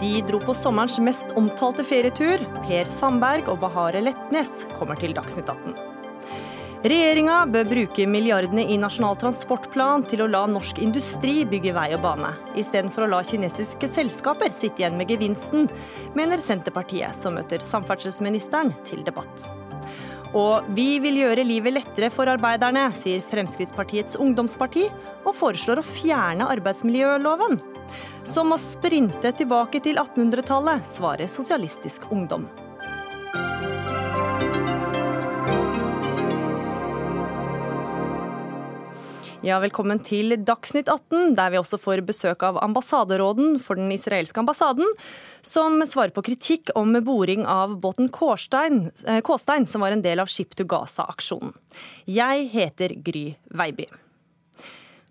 De dro på sommerens mest omtalte ferietur. Per Sandberg og Bahare Letnes kommer til Dagsnytt 18. Regjeringa bør bruke milliardene i Nasjonal transportplan til å la norsk industri bygge vei og bane, istedenfor å la kinesiske selskaper sitte igjen med gevinsten, mener Senterpartiet, som møter samferdselsministeren til debatt. Og vi vil gjøre livet lettere for arbeiderne, sier Fremskrittspartiets ungdomsparti, og foreslår å fjerne arbeidsmiljøloven. Som å sprinte tilbake til 1800-tallet, svarer Sosialistisk Ungdom. Ja, velkommen til Dagsnytt 18, der vi også får besøk av ambassaderåden for den israelske ambassaden, som svarer på kritikk om boring av båten Kåstein, eh, Kåstein som var en del av Ship to Gaza-aksjonen. Jeg heter Gry Veiby.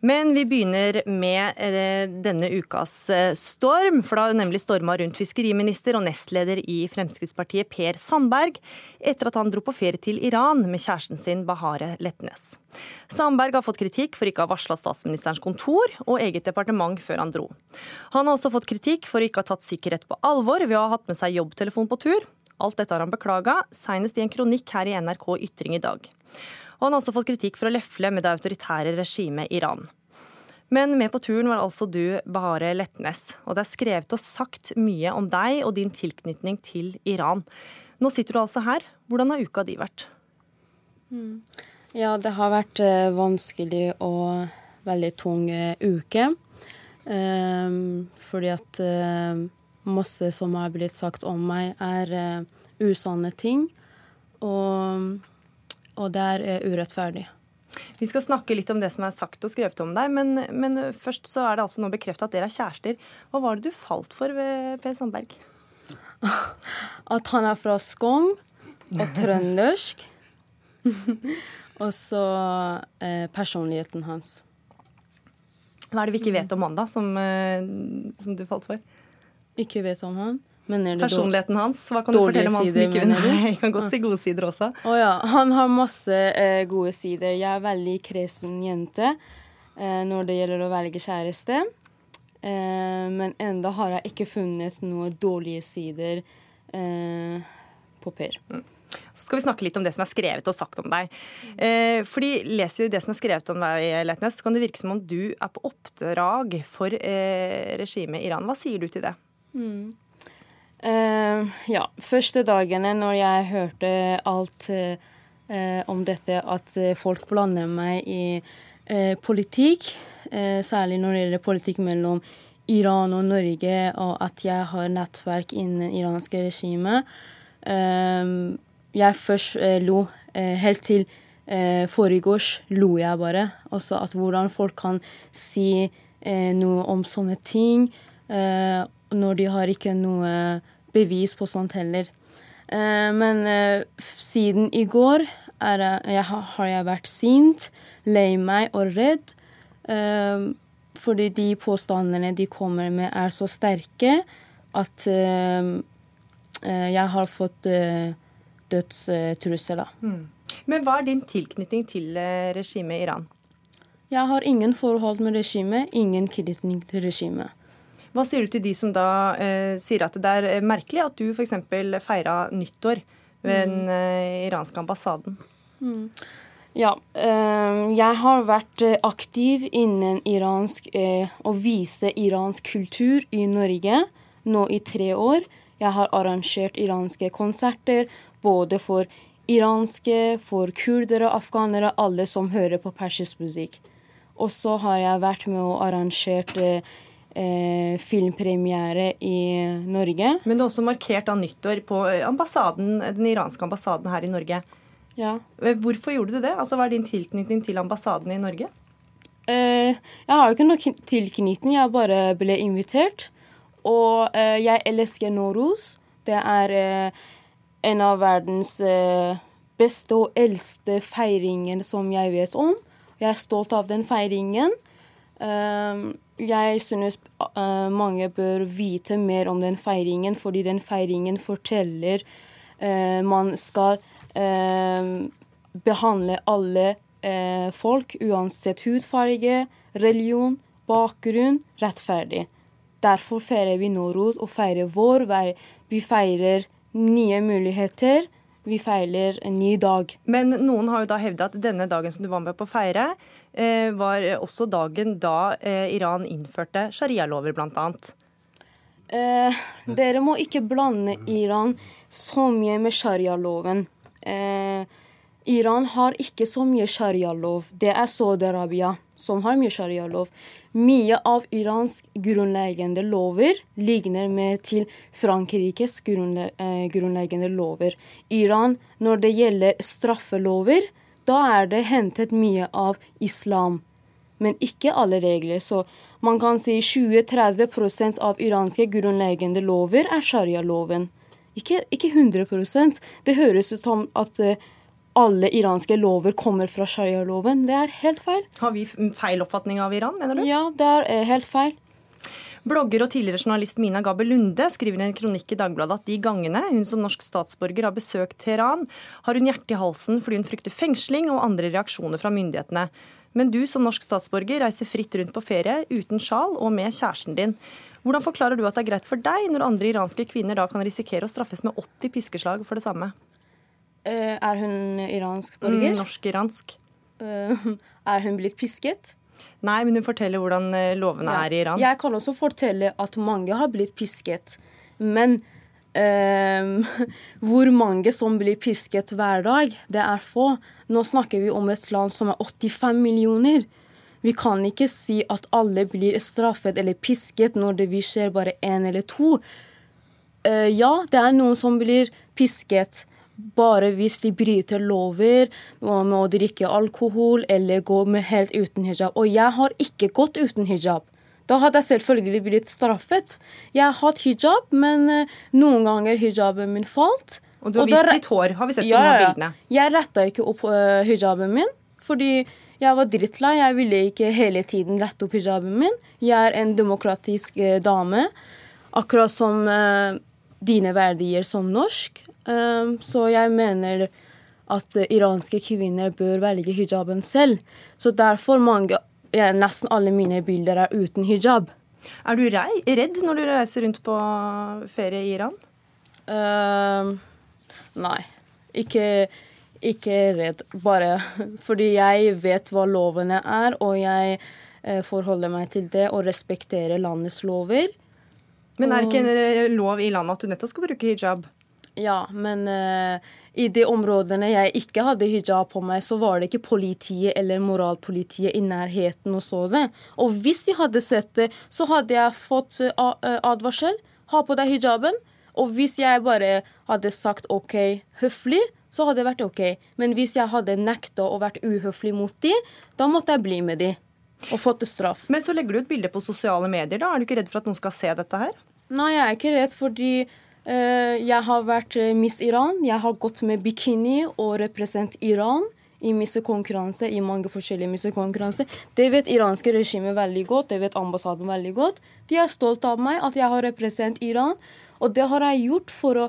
Men vi begynner med eh, denne ukas eh, storm, for det har nemlig storma rundt fiskeriminister og nestleder i Fremskrittspartiet Per Sandberg etter at han dro på ferie til Iran med kjæresten sin Bahare Letnes. Sandberg har fått kritikk for ikke å ha varsla statsministerens kontor og eget departement før han dro. Han har også fått kritikk for ikke å ha tatt sikkerhet på alvor ved å ha hatt med seg jobbtelefon på tur. Alt dette har han beklaga, senest i en kronikk her i NRK Ytring i dag. Og han har også fått kritikk for å lefle med det autoritære regimet Iran. Men med på turen var altså du, Bahare Letnes. Og det er skrevet og sagt mye om deg og din tilknytning til Iran. Nå sitter du altså her. Hvordan har uka di vært? Mm. Ja, det har vært uh, vanskelig og veldig tung uh, uke. Um, fordi at uh, masse som har blitt sagt om meg, er usanne ting. Og og det er eh, urettferdig. Vi skal snakke litt om det som er sagt og skrevet om deg, men, men først så er det altså nå bekrefta at dere er kjærester. Hva var det du falt for ved Per Sandberg? At han er fra Skogn og trøndersk. og så eh, personligheten hans. Hva er det vi ikke vet om han, da, som, eh, som du falt for? Ikke vet om han? Personligheten hans? Hva kan du fortelle om han som ikke vinner? Jeg kan godt si gode sider også. Oh, ja. Han har masse eh, gode sider. Jeg er veldig kresen jente eh, når det gjelder å velge kjæreste. Eh, men enda har jeg ikke funnet noen dårlige sider eh, på Per. Mm. Så skal vi snakke litt om det som er skrevet og sagt om deg. Eh, fordi Leser vi det som er skrevet om deg, Leitnes, så kan det virke som om du er på oppdrag for eh, regimet Iran. Hva sier du til det? Mm. Uh, ja, første dagene når jeg hørte alt uh, om dette, at folk blander meg i uh, politikk, særlig når det gjelder politikk mellom Iran og Norge, og at jeg har nettverk innen iranske regimet Jeg først lo helt til eh, foregårs lo jeg bare. Også at hvordan folk kan si noe om sånne ting når de har ikke noe bevis på sånt heller. Eh, men eh, siden i går jeg, har jeg vært sint, lei meg og redd. Eh, fordi de påstandene de kommer med, er så sterke at jeg har fått dødstrussel. Mm. Men hva er din tilknytning til regimet i Iran? Jeg har ingen forhold med regimet, ingen tilknytning til regimet. Hva sier du til de som da eh, sier at det er eh, merkelig at du f.eks. feira nyttår ved den mm. eh, iranske ambassaden? Mm. Ja, eh, jeg har vært eh, aktiv innen iransk eh, å vise iransk kultur i Norge nå i tre år. Jeg har arrangert iranske konserter både for iranske, for kurdere, afghanere, alle som hører på persisk musikk. Og så har jeg vært med og arrangert eh, filmpremiere i Norge. Men det er også markert av nyttår på eh, ambassaden, den iranske ambassaden her i Norge. Ja. Eh, hvorfor gjorde du det? Altså, Hva er din tilknytning til ambassaden i Norge? Eh, jeg har jo ikke noe tilknytning, jeg bare ble invitert. Og eh, jeg elsker Noros. Det er eh, en av verdens beste og eldste feiringer som jeg vet om. Jeg er stolt av den feiringen. Um, jeg synes uh, mange bør vite mer om den feiringen, fordi den feiringen forteller uh, Man skal uh, behandle alle folk, uansett hudfarge, religion, bakgrunn, rettferdig. derfor feirer vi Noruz og feirer vår. Vi feirer nye muligheter. Vi feiler en ny dag. Men noen har jo da hevda at denne dagen som du var med på å feire, eh, var også dagen da eh, Iran innførte sharialover, bl.a. Eh, dere må ikke blande Iran så mye med sharialoven. Eh, Iran har ikke så mye sharialov. Det er Saudi-Arabia som har mye sharialov. Mye av Irans grunnleggende lover ligner mer til Frankrikes eh, grunnleggende lover. Iran, når det gjelder straffelover, da er det hentet mye av islam. Men ikke alle regler. Så man kan si 20-30 av iranske grunnleggende lover er sharialoven. Ikke, ikke 100% Det høres ut som at uh, alle iranske lover kommer fra sharialoven. Det er helt feil. Har vi feil oppfatning av Iran, mener du? Ja, det er eh, helt feil. Blogger og tidligere journalist Mina Gabel Lunde skriver i en kronikk i Dagbladet at de gangene hun som norsk statsborger har besøkt Teheran, har hun hjertet i halsen fordi hun frykter fengsling og andre reaksjoner fra myndighetene. Men du som norsk statsborger reiser fritt rundt på ferie uten sjal og med kjæresten din. Hvordan forklarer du at det er greit for deg, når andre iranske kvinner da kan risikere å straffes med 80 piskeslag for det samme? Uh, er hun iransk borger? Mm, Norsk-iransk. Uh, er hun blitt pisket? Nei, men hun forteller hvordan eh, lovene ja. er i Iran. Jeg kan også fortelle at mange har blitt pisket. Men uh, hvor mange som blir pisket hver dag, det er få. Nå snakker vi om et land som er 85 millioner. Vi kan ikke si at alle blir straffet eller pisket når det skjer bare én eller to. ja, det er noen som blir pisket bare hvis de bryter lover med å drikke alkohol eller gå med helt uten hijab. Og jeg har ikke gått uten hijab. Da hadde jeg selvfølgelig blitt straffet. Jeg har hatt hijab, men eh, noen ganger hijaben min falt. Og du har vist litt hår, har vi sett ja, på noen bildene. Jeg retta ikke opp uh, hijaben min, fordi jeg var drittlei. Jeg ville ikke hele tiden rette opp hijaben min. Jeg er en demokratisk uh, dame, akkurat som dine verdier som norsk. Ehm, så jeg mener at iranske kvinner bør velge hijaben selv. Så derfor mange, ja, nesten alle mine bilder er uten hijab. Er du redd når du reiser rundt på ferie i Iran? Uh, nei. Ikke, ikke, redd. Bare fordi jeg vet hva lovene er, og jeg uh, forholder meg til det og respekterer landets lover. Men er det ikke en lov i landet at du nettopp skal bruke hijab? Ja, men uh, i de områdene jeg ikke hadde hijab på meg, så var det ikke politiet eller moralpolitiet i nærheten og så det. Og hvis de hadde sett det, så hadde jeg fått uh, advarsel. Ha på deg hijaben. Og hvis jeg bare hadde sagt OK høflig, så hadde det vært OK. Men hvis jeg hadde nekta å vært uhøflig mot de, da måtte jeg bli med de. Og fått straff. Men så legger du ut bilde på sosiale medier, da. Er du ikke redd for at noen skal se dette her? Nei, jeg er ikke redd fordi Eh, jeg har vært eh, Miss Iran. Jeg har gått med bikini og represent Iran i missekonkurranse, i mange forskjellige missekonkurranser. Det vet iranske regimet veldig godt, det vet ambassaden veldig godt. De er stolt av meg, at jeg har represent Iran. Og det har jeg gjort for å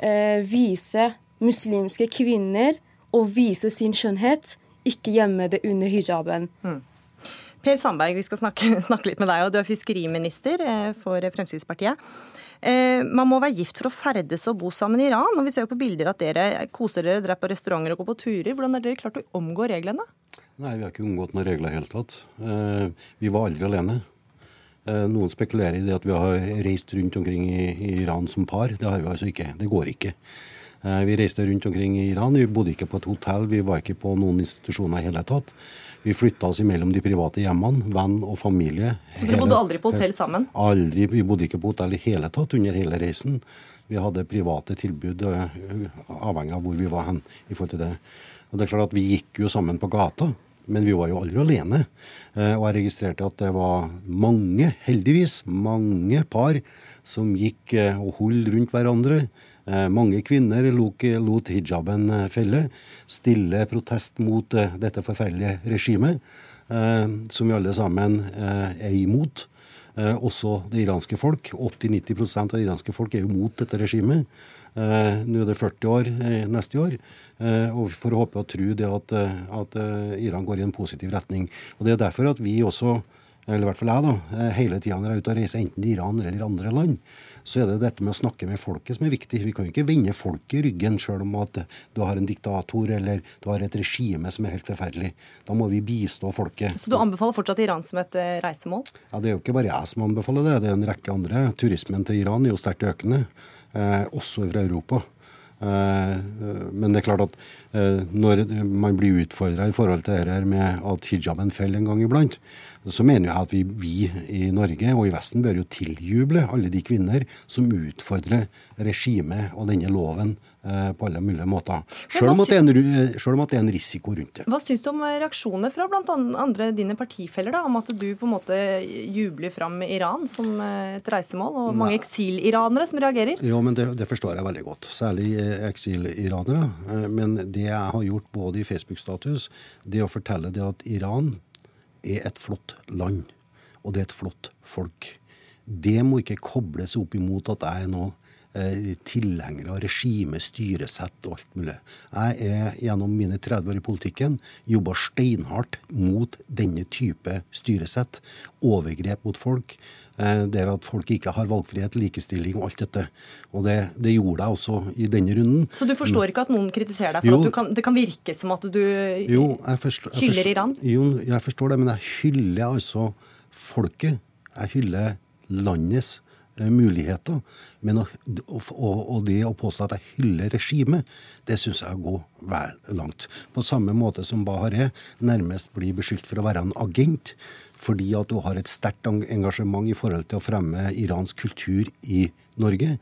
eh, vise muslimske kvinner og vise sin skjønnhet, ikke gjemme det under hijaben. Mm. Per Sandberg, vi skal snakke, snakke, litt med deg. og Du er fiskeriminister eh, for Fremskrittspartiet. Eh, man må være gift for å ferdes og bo sammen i Iran. og Vi ser jo på bilder at dere koser dere, er på restauranter og går på turer. Hvordan har dere klart å omgå reglene? Nei, Vi har ikke omgått noen regler i det hele tatt. Eh, vi var aldri alene. Noen spekulerer i det at vi har reist rundt omkring i Iran som par. Det har vi altså ikke. Det går ikke. Vi reiste rundt omkring i Iran. Vi bodde ikke på et hotell, vi var ikke på noen institusjoner i hele tatt. Vi flytta oss imellom de private hjemmene, venn og familie. Så dere bodde aldri på hotell sammen? Aldri. Vi bodde ikke på hotell i hele tatt under hele reisen. Vi hadde private tilbud eh, avhengig av hvor vi var hen. i forhold til det. Og det er klart at Vi gikk jo sammen på gata, men vi var jo aldri alene. Eh, og jeg registrerte at det var mange, heldigvis, mange par som gikk eh, og holdt rundt hverandre. Eh, mange kvinner lot hijaben eh, felle. Stille protest mot eh, dette forferdelige regimet, som vi alle sammen er imot. Også det iranske folk. 80-90% av det iranske folk er jo mot dette regimet. Nå er det 40 år neste år. Og vi får håpe og tro det at, at Iran går i en positiv retning. Og Det er derfor at vi også eller i hvert fall jeg, da, hele tida er ute og reiser, enten til Iran eller andre land, så er det dette med å snakke med folket som er viktig. Vi kan jo ikke vende folket i ryggen sjøl om at du har en diktator eller du har et regime som er helt forferdelig. Da må vi bistå folket. Så du anbefaler fortsatt Iran som et eh, reisemål? Ja, Det er jo ikke bare jeg som anbefaler det, det er en rekke andre. Turismen til Iran er jo sterkt økende, eh, også fra Europa. Eh, men det er klart at eh, når man blir utfordra i forhold til det her med at hijaben faller en gang iblant, så mener jeg at vi, vi, i Norge og i Vesten bør jo tiljuble alle de kvinner som utfordrer regimet og denne loven eh, på alle mulige måter. Selv om, en, selv om, at det er en risiko rundt det. Hva syns du om reaksjoner fra bl.a. dine partifeller da, om at du på en måte jubler fram Iran som eh, et reisemål, og mange eksiliranere som reagerer? Jo, men det, det, forstår jeg veldig godt. Særlig eh, eksiliranere. Eh, men det jeg har gjort både i Facebook-status, det å fortelle det at Iran er et flott land, og det er et flott folk. Det må ikke kobles opp imot at jeg er noe eh, tilhenger av regime, styresett og alt mulig. Jeg er gjennom mine 30 år i politikken jobba steinhardt mot denne type styresett. Overgrep mot folk. Det er at folk ikke har valgfrihet, likestilling og alt dette. Og det, det, gjorde jeg også i denne runden. Så du forstår ikke at noen kritiserer deg for jo, at kan, det kan virke som at du jo, forstår, hyller Iran? Jo, jeg forstår det, men jeg hyller altså folket. Jeg hyller landets eh, muligheter. Men å, og, det å påstå at jeg hyller regimet, det syns jeg går vel langt. På samme måte som Bahareh nærmest blir beskyldt for å være en agent fordi at du har et sterkt engasjement i forhold til å fremme iransk kultur i Norge.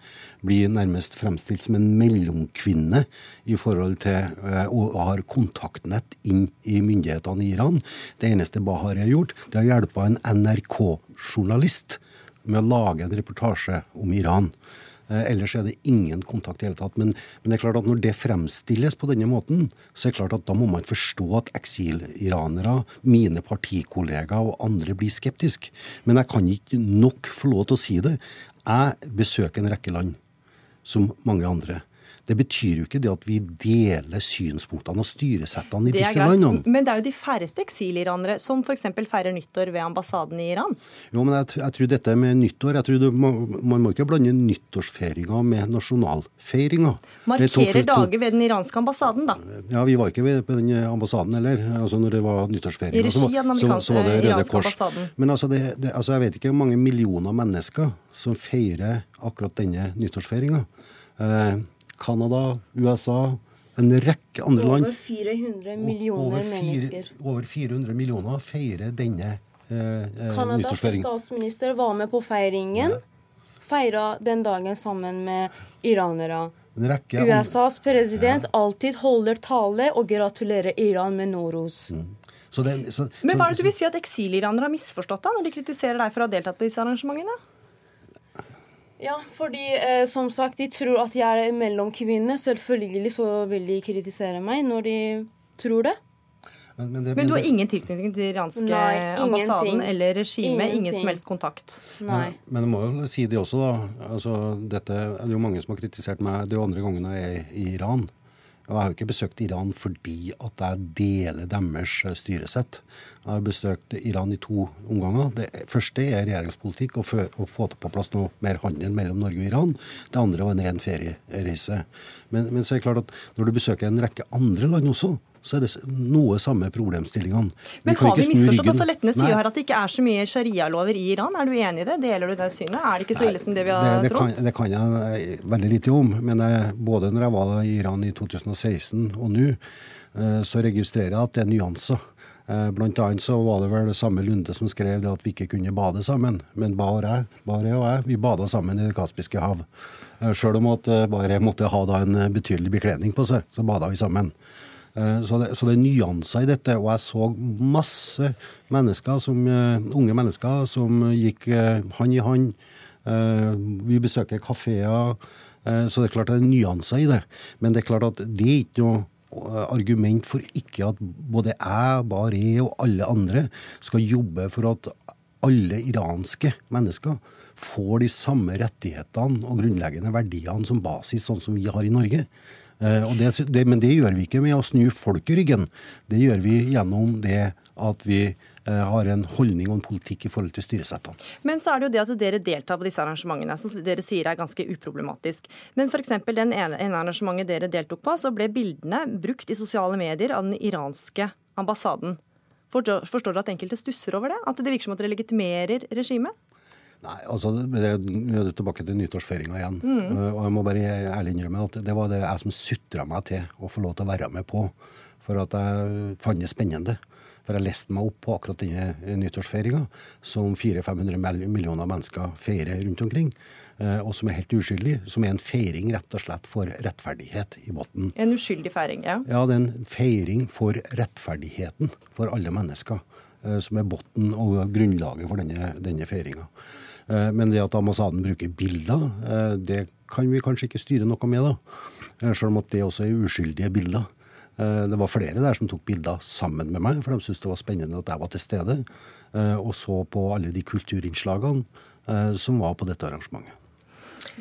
Blir nærmest fremstilt som en mellomkvinne i forhold til eh, og har kontaktnett inn i myndighetene i Iran. Det eneste Bahar har gjort, det har hjulpet en NRK-journalist med å lage en reportasje om Iran. Eh, ellers er det ingen kontakt i hele tatt. Men, men, det er klart at når det fremstilles på denne måten, så er det klart at da må man forstå at eksiliranere, mine partikollegaer og andre blir skeptiske. Men jeg kan ikke nok få lov til å si det. Jeg besøker en rekke land, som mange andre. Det betyr jo ikke det at vi deler synspunktene og styresettene i disse landene. Men det er jo de færreste eksiliranere som f.eks. feirer nyttår ved ambassaden i Iran. Jo, men jeg, jeg tror dette med nyttår jeg tror det, Man må ikke blande nyttårsfeiringa med nasjonalfeiringa. Markerer dager ved den iranske ambassaden, da. Ja, vi var ikke ved på den ambassaden heller. Altså når det var nyttårsfeiring. I regi av den så, så Kors. ambassaden. Men altså, det, det, altså, jeg vet ikke hvor mange millioner mennesker som feirer akkurat denne nyttårsfeiringa. Eh, Canada, USA, en rekke andre land. Over 400 millioner over mennesker. Over 400 millioner feirer denne eh, eh Canadas statsminister var med på feiringen. Ja. Feira den dagen sammen med iranere. USAs president ja. alltid holder tale og gratulerer Iran med Noros. Mm. Det, så, Men hva er det du vil si at eksiliranere har misforstått da, når de kritiserer deg for å ha deltatt på disse arrangementene? Ja, fordi eh, som sagt, de tror at jeg er mellomkvinne. Selvfølgelig så vil de kritisere meg når de tror det. Men, men, det, men, du har ingen tilknytning til iranske Nei, ambassaden eller regimet? Ingen som helst kontakt? Nei. Men, men jeg må jo si det også, da. Altså, dette er jo mange som har kritisert meg. Det jo andre gangene jeg er i Iran. Og jeg har jo ikke besøkt Iran fordi at jeg deler deres eh, styresett. Jeg har besøkt Iran i to omganger. Det første er regjeringspolitikk, å, få på plass noe mer handel mellom Norge og Iran. Det andre var en ren feriereise. Men, men så er det klart at når du besøker en rekke andre land også, så er det noe samme problemstillingene. Men har vi misforstått? Altså, lettende sier her at det ikke er så mye sharialover i Iran. Er du enig i det? Deler du det synet? Er det ikke så ille som det vi har det, det trodd? Kan, det kan jeg veldig lite om. Men jeg, både når jeg var i Iran i 2016 og nå, eh, så registrerer jeg at det er nyanser. Eh, blant annet så var det vel samme Lunde som skrev det at vi ikke kunne bade sammen. Men Bare, Bahare og jeg vi bada sammen i Det kaspiske hav. Eh, Sjøl om at Bare måtte ha da en betydelig bekledning på seg, så bada vi sammen. Eh, så det, så det, er nyanser i dette. Og jeg så masse mennesker som, eh, unge mennesker som gikk hånd hand i hånd. Vi besøker kafeer. Så det er klart det er nyanser i det. Men det er klart at det er ikke noe argument for ikke at både jeg, Bare og alle andre skal jobbe for at alle iranske mennesker får de samme rettighetene og grunnleggende verdiene som basis, sånn som vi har i Norge. Eh, det, det, men det gjør vi ikke med å snu folk i ryggen. Det gjør vi gjennom det at vi eh, har en holdning og en politikk i forhold til styresettene. Men så er det jo det at dere deltar på disse arrangementene, som dere sier er ganske uproblematisk. Men f.eks. den ene, ene arrangementet dere deltok på, så ble bildene brukt i sosiale medier av den iranske ambassaden. Forstår, dere at enkelte stusser over det? At det virker som at dere legitimerer regimet? Nei, altså, det er du tilbake til nyttårsfeiringa igjen. Mm. Og jeg må bare ærlig innrømme at det var det jeg som sutra meg til å få lov til å være med på. For at jeg fant det spennende. For jeg leste meg opp på akkurat denne nyttårsfeiringa, som 400-500 millioner mennesker feirer rundt omkring. Eh, og som er helt uskyldig. Som er en feiring rett og slett for rettferdighet i bunnen. En uskyldig feiring, ja? Ja, det er en feiring for rettferdigheten for alle mennesker. Eh, som er bunnen og grunnlaget for denne, denne feiringa. Eh, men det at ambassaden bruker bilder, det kan vi kanskje ikke styre noe med, da. Selv om at det også er uskyldige bilder. Eh, det var flere der som tok bilder sammen med meg, for de syntes det var spennende at jeg var til stede. Eh, og så på alle de kulturinnslagene eh, som var på dette arrangementet.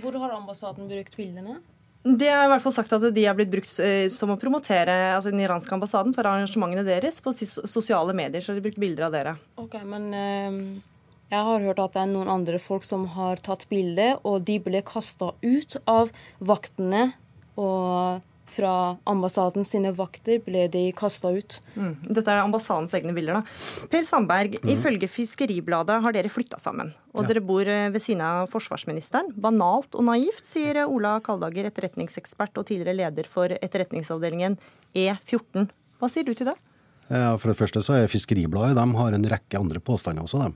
Hvor har ambassaden brukt bildene? Det er i hvert fall sagt at de har blitt brukt som å promotere altså den iranske ambassaden for arrangementene deres på sosiale medier. Så de har brukt bilder av dere. Ok, men uh, jeg har hørt at det er noen andre folk som har tatt bilde, og de ble kasta ut av vaktene. og fra ambassaden sine vakter ble de kasta ut. Mm. Dette er ambassadens egne bilder. da. Per Sandberg, mm. ifølge Fiskeribladet har dere flytta sammen. Og ja. dere bor eh, ved siden av forsvarsministeren. Banalt og naivt, sier Ola Kaldager, etterretningsekspert og tidligere leder for etterretningsavdelingen E14. Hva sier du til det? Ja, for det første så er Fiskeribladet de har en rekke andre påstander også, dem.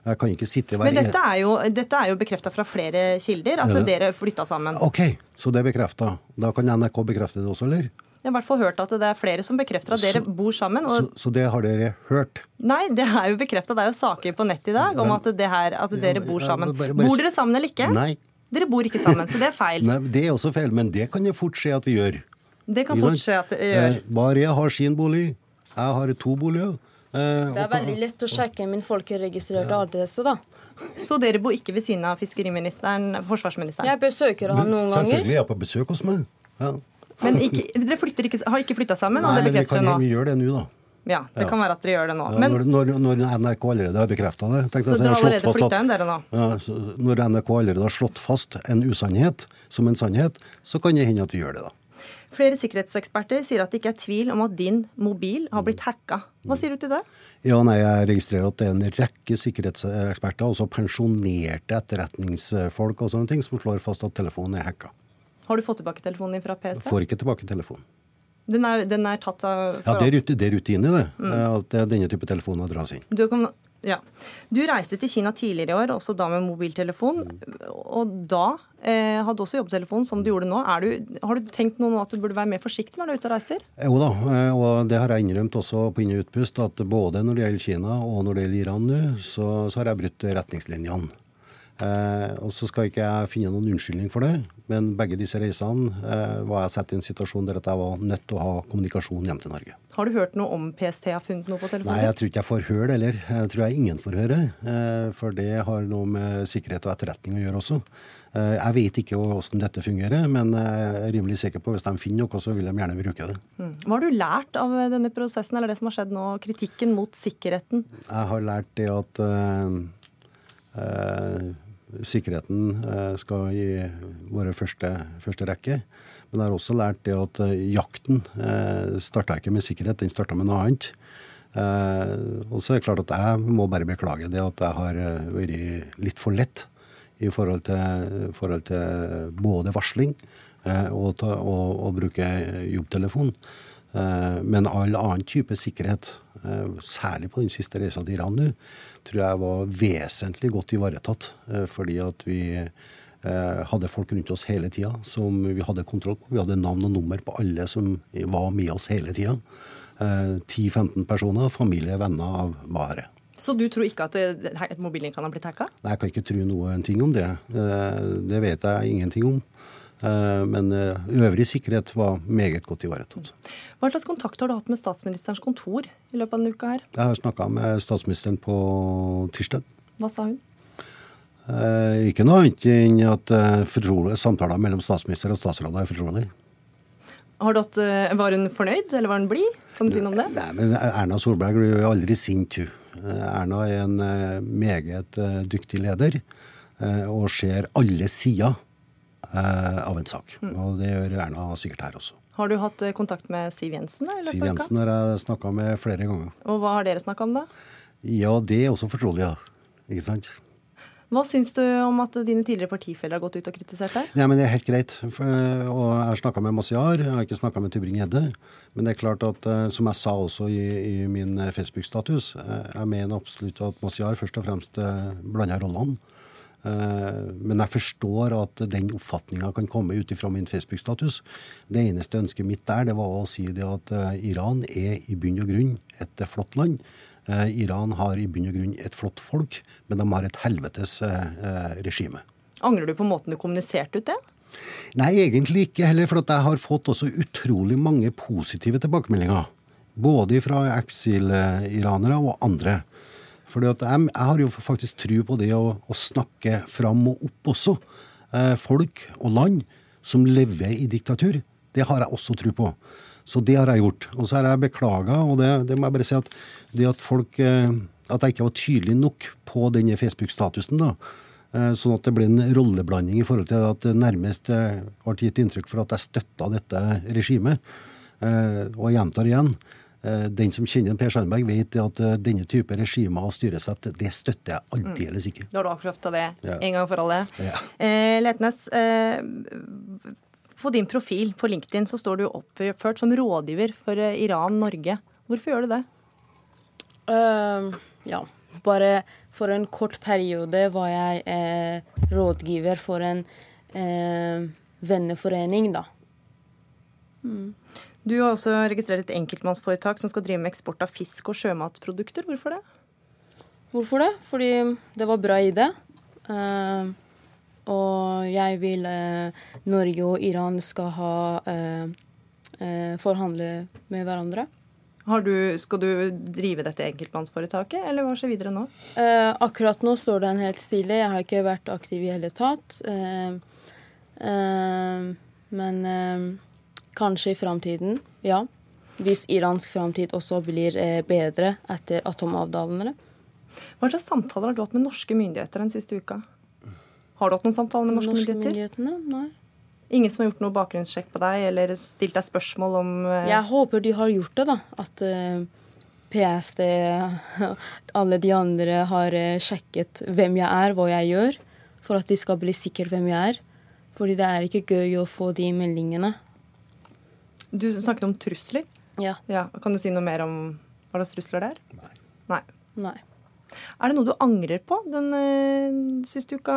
Jeg kan ikke sitte Men dette er jo, dette er jo bekrefta fra flere kilder, at dere flytta sammen. OK, så det er bekrefta. Da kan NRK bekrefte det også, eller? Jeg har i hvert fall hørt at det er flere som bekrefter at dere bor sammen. Og... Så, så, det har dere hørt? Nei, det er jo bekrefta. Det er jo saker på nett i dag om at, her, at dere bor sammen. Bare, bare... Bor dere sammen eller ikke? Nei. Dere bor ikke sammen, så det er feil. Nei, Det er også feil, men det kan jo fort skje at vi gjør. Det kan fort skje at vi gjør. Bare jeg har sin bolig. Jeg har to boliger. Eh, det er veldig lett å sjekke min folkeregistrerte adresse, da. Så dere bor ikke ved siden av fiskeriministeren, forsvarsministeren? Jeg besøker han noen ganger. Selvfølgelig er jeg på besøk hos meg. Ja. Men ikke, dere ikke, har ikke flytta sammen? Nei, men vi, kan? Vi gjør det nå, da. Ja, det ja. kan være at dere gjør det nå. Ja, når, når, når, NRK allerede har bekrefta det Så dere har allerede flytta inn dere nå? Ja, når NRK allerede har slått fast en usannhet som en sannhet, så kan det hende at vi gjør det, da. Flere sikkerhetseksperter sier at det ikke er tvil om at din mobil har blitt hacka. Hva sier du til det? Ja, nei, Jeg registrerer at det er en rekke sikkerhetseksperter, også pensjonerte etterretningsfolk og sånne ting, som slår fast at telefonen er hacka. Har du fått tilbake telefonen din fra PST? Får ikke tilbake telefonen. Den er, den er tatt av Ja, det er, det er rutine, det. Mm. At denne type telefoner dras inn. Du kan ja. Du reiste til Kina tidligere i år, også da med mobiltelefon. Og da eh, hadde også jobbtelefon, som du gjorde nå. Du, har du tenkt noe nå at du burde være mer forsiktig når du er ute og reiser? Jo da, eh, og det har jeg innrømt også på inn- og utpust, at både når det gjelder Kina og når det gjelder Iran nå, så, så har jeg brutt retningslinjene. Eh, og så skal ikke jeg finne noen unnskyldning for det, men begge disse reisene eh, var jeg satt i en situasjon der at jeg var nødt til å ha kommunikasjon hjem til Norge. Har du hørt noe om PST har funnet noe på telefonen? Nei, jeg tror ikke jeg får høre det heller. Jeg tror jeg ingen får høre. Eh, for det har noe med sikkerhet og etterretning å gjøre også. Eh, jeg vet ikke hvordan dette fungerer, men jeg er rimelig sikker på at hvis de finner noe, så vil de gjerne bruke det. Mm. Hva har du lært av denne prosessen, eller det som har skjedd nå, kritikken mot sikkerheten? Jeg har lært det at uh, uh, sikkerheten eh, skal i våre første, første, rekke. Men jeg har også lært det at eh, jakten eh, starta ikke med sikkerhet, den starta med noe annet. Og så er det klart at jeg må bare beklage det at jeg har vært litt for lett i forhold til, forhold til både varsling og, ta, og, og bruke jobbtelefon. Men all annen type sikkerhet, særlig på den siste reisa til Iran nå, tror jeg var vesentlig godt ivaretatt. Eh, fordi at vi eh, hadde folk rundt oss hele tida som vi hadde kontroll på. Vi hadde navn og nummer på alle som var med oss hele tida. 10-15 eh, personer, familie, venner av bare. Så du tror ikke at mobilen kan ha blitt hacka? Nei, jeg kan ikke tro noen ting om det. Det vet jeg ingenting om. Eh, men eh, øvrig sikkerhet var meget godt ivaretatt. Hva slags kontakt har du hatt med statsministerens kontor i løpet av denne uka her? Jeg har snakka med statsministeren på tirsdag. Hva sa hun? Eh, ikke noe annet enn at samtaler mellom statsminister og statsråder er fortrolig. Var hun fornøyd, eller var hun blid? Kan du si noe om det? Nei, men Erna Solberg blir jo aldri sint, hun. Erna er en meget dyktig leder og ser alle sider av en sak. Mm. Og det gjør Erna sikkert her også. Har du hatt kontakt med Siv Jensen? Eller? Siv Jensen har jeg snakka med flere ganger. Og Hva har dere snakka om da? Ja, det er også fortrolig, ja. Ikke sant? Hva syns du om at dine tidligere partifeller har gått ut og kritisert deg? Ja, men Det er helt greit. For, og Jeg har snakka med Masiar, jeg har ikke snakka med Tybring-Gjedde. Men det er klart at, eh, som jeg sa også i, i min eh, Facebook-status, eh, jeg mener absolutt at Masiar først og fremst blander rollene. Men jeg forstår at den oppfatninga kan komme ut ifra min Facebook-status. Det eneste ønsket mitt der, det var å si det at Iran er i bunn og grunn et flott land. Eh, Iran har i bunn og grunn et flott folk, men de har et helvetes eh, regime. Angrer du på måten du kommuniserte ut det? Nei, egentlig ikke heller. For jeg har fått også utrolig mange positive tilbakemeldinger. Både fra eksiliranere og andre. For jeg, jeg, har jo faktisk tro på det å, å snakke fram og opp også. Eh, folk og land som lever i diktatur. Det har jeg også tro på. Så det har jeg gjort. Og så har jeg beklaga, og det, det, må jeg bare si at det at folk eh, At jeg ikke var tydelig nok på denne Facebook-statusen, da. Eh, sånn at det ble en rolleblanding i forhold til at det nærmest eh, ble gitt inntrykk for at jeg støtta dette regimet. Og jeg gjentar igjen. Den som kjenner Per Sandberg, vet at denne type regimer og styresett, det støtter jeg aldeles ikke. Da har du avkrefta det ja. en gang for alle. Ja. Eh, Letnes, eh, på din profil på LinkedIn så står du oppført som rådgiver for eh, Iran Norge. Hvorfor gjør du det? Uh, ja, bare for en kort periode var jeg eh, rådgiver for en eh, venneforening, da. Mm. Du har også registrert et enkeltmannsforetak som skal drive med eksport av fisk og sjømatprodukter. Hvorfor det? Hvorfor det? Fordi det var bra idé. Uh, og jeg vil eh, Norge og Iran skal ha eh, forhandle med hverandre. Du, skal du drive dette enkeltmannsforetaket, eller hva skjer videre nå? Eh, akkurat nå står den helt stille. Jeg har ikke vært aktiv i hele tatt. Eh, eh, men kanskje i framtiden, ja. Hvis iransk framtid også blir bedre etter atomavtalene. Hva slags samtaler har du hatt med norske myndigheter den siste uka? Har du hatt noen samtaler med norske, norske myndigheter? Nei. Ingen som har gjort noe bakgrunnssjekk på deg, eller stilt deg spørsmål om uh... Jeg håper de har gjort det, da. At eh, PST, alle de andre har uh, sjekket hvem jeg er, hva jeg gjør. For at de skal bli sikre hvem jeg er. Fordi det er ikke gøy å få de meldingene. Du snakket om trusler. Ja. ja. Kan du si noe mer om hva slags trusler det er? Nei. Nei. Nei. Er det noe du angrer på den uh, siste uka?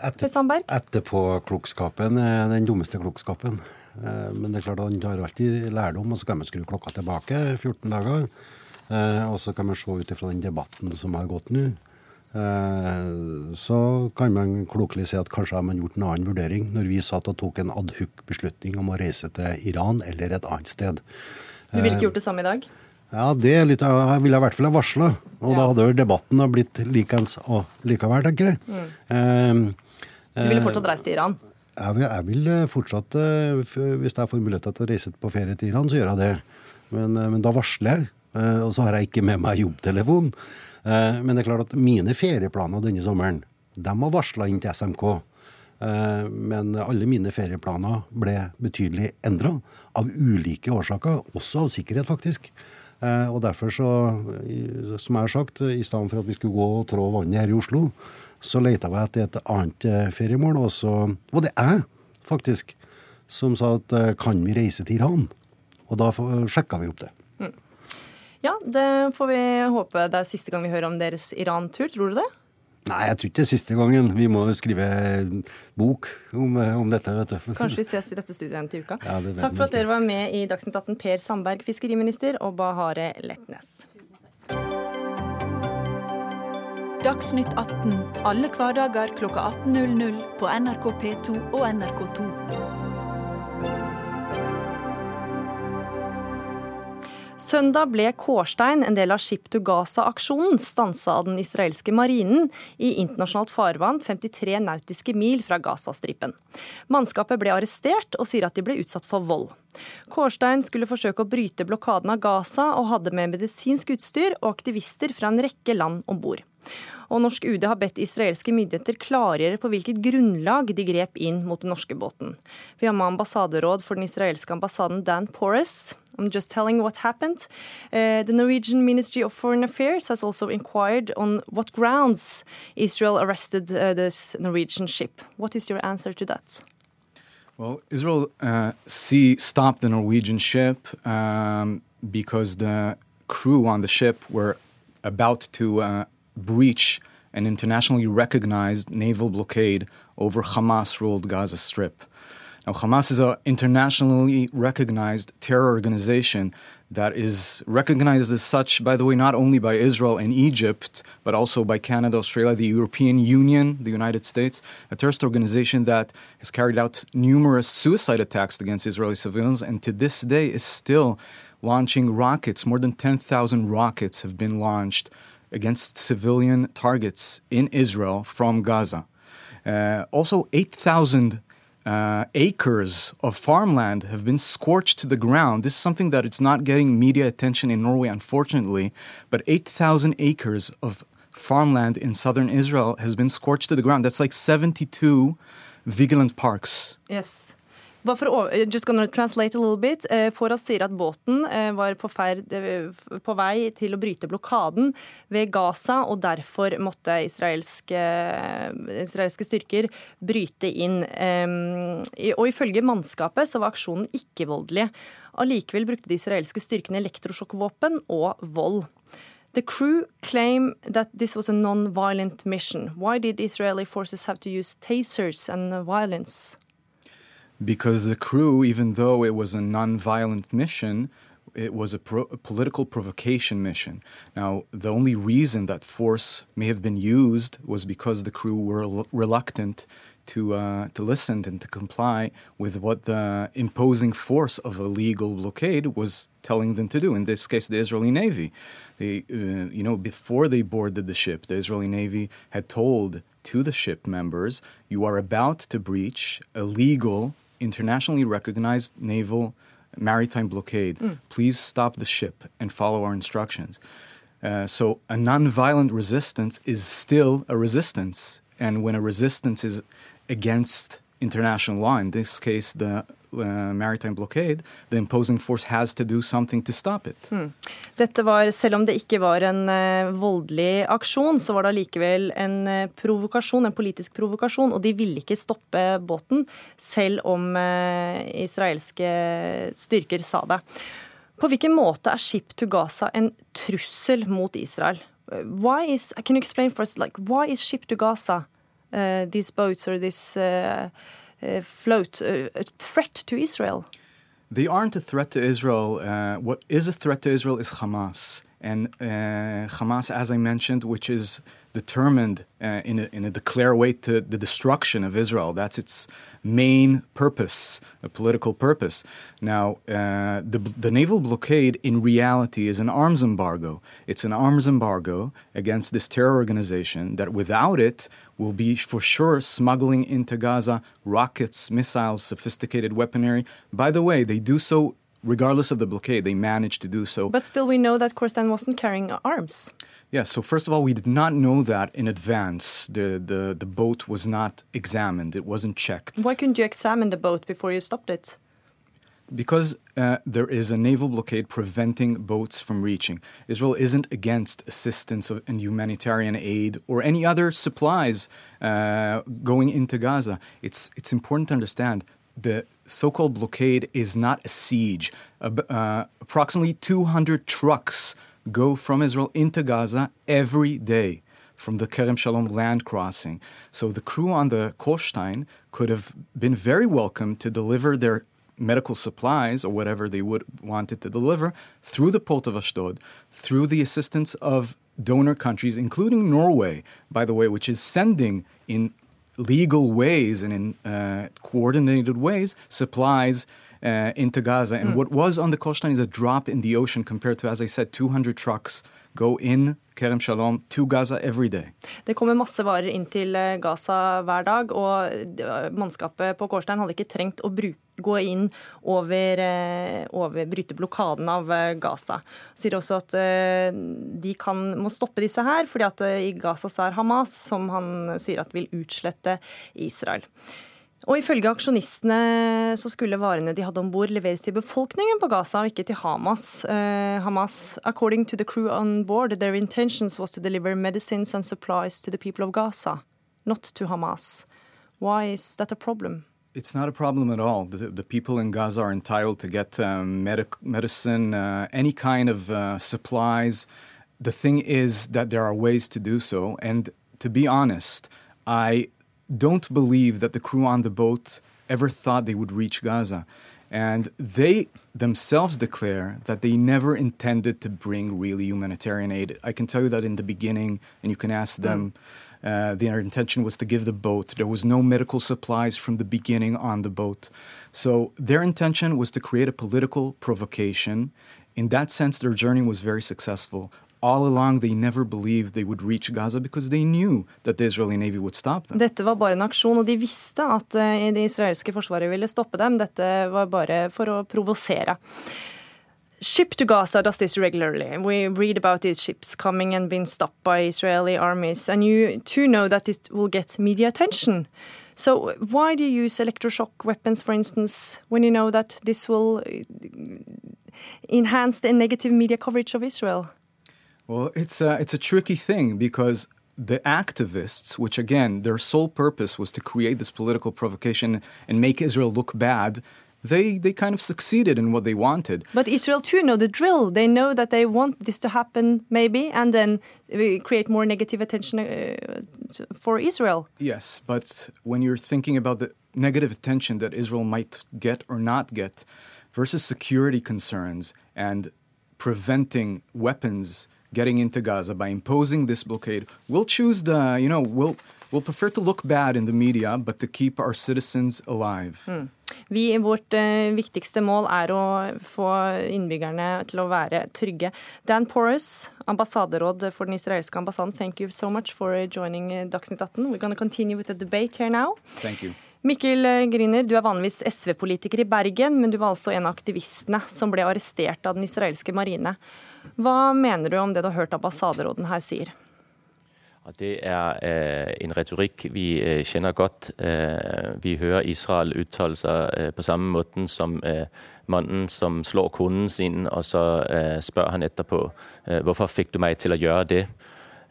Etter, Sandberg? Etterpåklokskapen er den dummeste klokskapen. Uh, men det er klart han har alltid lærdom, og så kan man skru klokka tilbake 14 dager. Uh, og så kan man se ut ifra den debatten som har gått nå. Så kan man klokelig si at kanskje har man gjort en annen vurdering når vi satt og tok en adhuc-beslutning om å reise til Iran eller et annet sted. Du ville ikke gjort det samme i dag? Ja, det er litt, jeg ville i hvert fall ha varsla. Og ja. da hadde jo debatten blitt likens og likevel, tenker jeg. Mm. Eh, du ville fortsatt reist til Iran? Jeg vil, jeg vil, fortsatt, eh, hvis jeg får mulighet til å reise på ferie til Iran, så gjør jeg det. Men, eh, men da varsler jeg. Eh, og så har jeg ikke med meg jobbtelefon. Men det er klart at mine ferieplaner denne sommeren, de var varsla inn til SMK. Men alle mine ferieplaner ble betydelig endra, av ulike årsaker, også av sikkerhet, faktisk. Eh, og derfor så, som jeg har sagt, i stedet for at vi skulle gå og trå vannet her i Oslo, så leita vi etter et annet eh, feriemål. Og så var det jeg, faktisk, som sa at eh, kan vi reise til Iran? Og da sjekka vi opp det. Ja, det får vi håpe det er siste gang vi hører om deres Iran-tur. Tror du det? Nei, jeg tror ikke det er siste gangen. Vi må skrive bok om, om dette. vet du. Kanskje vi ses i dette studiet en til uka. Ja, Takk for at dere var med i Dagsnytt 18, Per Sandberg, fiskeriminister, og Bahare Letnes. Dagsnytt 18 alle hverdager kl 18.00 på NRK P2 og NRK2. Søndag ble Kårstein, en del av Ship to Gaza-aksjonen, stansa av den israelske marinen i internasjonalt farvann 53 nautiske mil fra Gazastripen. Mannskapet ble arrestert og sier at de ble utsatt for vold. Kårstein skulle forsøke å bryte blokaden av Gaza og hadde med medisinsk utstyr og aktivister fra en rekke land om bord. Og norsk UD har bedt israelske myndigheter klargjøre på hvilket grunnlag de grep inn mot den norske båten. Vi har med ambassaderåd for den israelske ambassaden Dan Porus. I'm just telling what happened. Uh, the Norwegian Ministry of Foreign Affairs has also inquired on what grounds Israel arrested uh, this Norwegian ship. What is your answer to that? Well, Israel uh, see, stopped the Norwegian ship um, because the crew on the ship were about to uh, breach an internationally recognized naval blockade over Hamas ruled Gaza Strip. Now, Hamas is an internationally recognized terror organization that is recognized as such, by the way, not only by Israel and Egypt, but also by Canada, Australia, the European Union, the United States, a terrorist organization that has carried out numerous suicide attacks against Israeli civilians and to this day is still launching rockets. More than 10,000 rockets have been launched against civilian targets in Israel from Gaza. Uh, also, 8,000 uh, acres of farmland have been scorched to the ground. This is something that it's not getting media attention in Norway, unfortunately. But 8,000 acres of farmland in southern Israel has been scorched to the ground. That's like 72 vigilant parks. Yes. Bare for å, just gonna translate a little bit. Eh, Poras sier at båten eh, var på, ferd, eh, på, vei til å bryte blokaden ved Gaza, og derfor måtte israelske, israelske styrker bryte inn. Og ifølge mannskapet så var aksjonen ikke-voldelig. Allikevel brukte de israelske styrkene elektrosjokkvåpen og vold. The crew claim that this was a non-violent mission. Why did Israeli forces have to use tasers and violence? Because the crew, even though it was a non-violent mission, it was a, pro- a, political provocation mission. Now, the only reason that force may have been used was because the crew were l- reluctant to uh, to listen and to comply with what the imposing force of a legal blockade was telling them to do. In this case, the Israeli Navy. They, uh, you know, before they boarded the ship, the Israeli Navy had told to the ship members, "You are about to breach a legal." Internationally recognized naval maritime blockade. Mm. Please stop the ship and follow our instructions. Uh, so, a nonviolent resistance is still a resistance. And when a resistance is against international law, in this case, the maritime blockade, the imposing force has to do something to stop it. Mm. Dette var, Selv om det ikke var en uh, voldelig aksjon, så var det allikevel en uh, provokasjon, en politisk provokasjon. Og de ville ikke stoppe båten, selv om uh, israelske styrker sa det. På hvilken måte er Ship to Gaza en trussel mot Israel? Why is, can you explain for us, like, why is Ship to Gaza, these boats or this uh, float uh, a threat to Israel? They aren't a threat to Israel. Uh, what is a threat to Israel is Hamas. And uh, Hamas, as I mentioned, which is determined uh, in, a, in a declare way to the destruction of Israel. That's its main purpose, a political purpose. Now, uh, the, the naval blockade in reality is an arms embargo. It's an arms embargo against this terror organization that without it will be for sure smuggling into Gaza rockets, missiles, sophisticated weaponry. By the way, they do so regardless of the blockade, they managed to do so. But still, we know that Khorasan wasn't carrying arms. Yeah, so first of all, we did not know that in advance. The, the, the boat was not examined, it wasn't checked. Why couldn't you examine the boat before you stopped it? Because uh, there is a naval blockade preventing boats from reaching. Israel isn't against assistance of, and humanitarian aid or any other supplies uh, going into Gaza. It's, it's important to understand the so-called blockade is not a siege. Uh, approximately 200 trucks go from Israel into Gaza every day from the Kerem Shalom land crossing. So the crew on the Kolstein could have been very welcome to deliver their medical supplies or whatever they would wanted to deliver through the port of Ashdod, through the assistance of donor countries, including Norway, by the way, which is sending in legal ways and in uh, coordinated ways supplies uh, into Gaza. And what was on the coastline is a drop in the ocean compared to, as I said, 200 trucks go in Kerem Shalom to Gaza every day. Det kommer masse varer inn til eh, Gaza hver dag, og eh, mannskapet på Kårstein hadde ikke trengt å bruke, gå inn over, eh, over bryte blokaden av Gaza. Sier også at de kan, må stoppe disse her, fordi at i Gaza så er Hamas, som han sier at vil utslette Israel. Og ifølge aksjonistene så skulle varene de hadde om bord leveres til befolkningen på Gaza, og ikke til Hamas. Uh, Hamas, according to the crew on board, their intentions was to deliver medicines and supplies to the people of Gaza, not to Hamas. Why is that a problem? It's not a problem at all. The, the people in Gaza are entitled to get um, medic- medicine, uh, any kind of uh, supplies. The thing is that there are ways to do so. And to be honest, I don't believe that the crew on the boat ever thought they would reach Gaza. And they themselves declare that they never intended to bring really humanitarian aid. I can tell you that in the beginning, and you can ask them, uh, their intention was to give the boat. There was no medical supplies from the beginning on the boat. So their intention was to create a political provocation. In that sense, their journey was very successful. All along, they never believed they would reach Gaza because they knew that the Israeli Navy would stop them. Dette var bare en aksjon, og de visste at eh, det israelske forsvaret ville stoppe dem. Dette var bare for å provosere. Ship to Gaza does this regularly. We read about these ships coming and being stopped by Israeli armies, and you too know that it will get media attention. So why do you use electroshock weapons, for instance, when you know that this will eh, enhance the negative media coverage of Israel? Well, it's a, it's a tricky thing because the activists, which again, their sole purpose was to create this political provocation and make Israel look bad, they, they kind of succeeded in what they wanted. But Israel too know the drill. They know that they want this to happen, maybe, and then create more negative attention uh, for Israel. Yes, but when you're thinking about the negative attention that Israel might get or not get versus security concerns and preventing weapons getting into Gaza by imposing this blockade, we'll choose the, you know, we'll, we'll prefer to look bad in the media, but to keep our citizens alive. Vi, vårt eh, viktigste mål er å få innbyggerne til å være trygge. Dan Porus, ambassaderåd for den israelske ambassaden, thank you so much for joining eh, Dagsnytt 18. We're going to continue with the debate here now. Thank you. Mikkel eh, Griner, du er vanligvis SV-politiker i Bergen, men du var altså en av aktivistene som ble arrestert av den israelske marine. Hva mener du om det du har hørt ambassaderåden her sier? Det er eh, en retorikk vi eh, kjenner godt. Eh, vi hører Israel uttale seg øh, på samme måten som øh, mannen som slår konen sin, og så øh, spør han etterpå hvorfor fikk du meg til å gjøre det.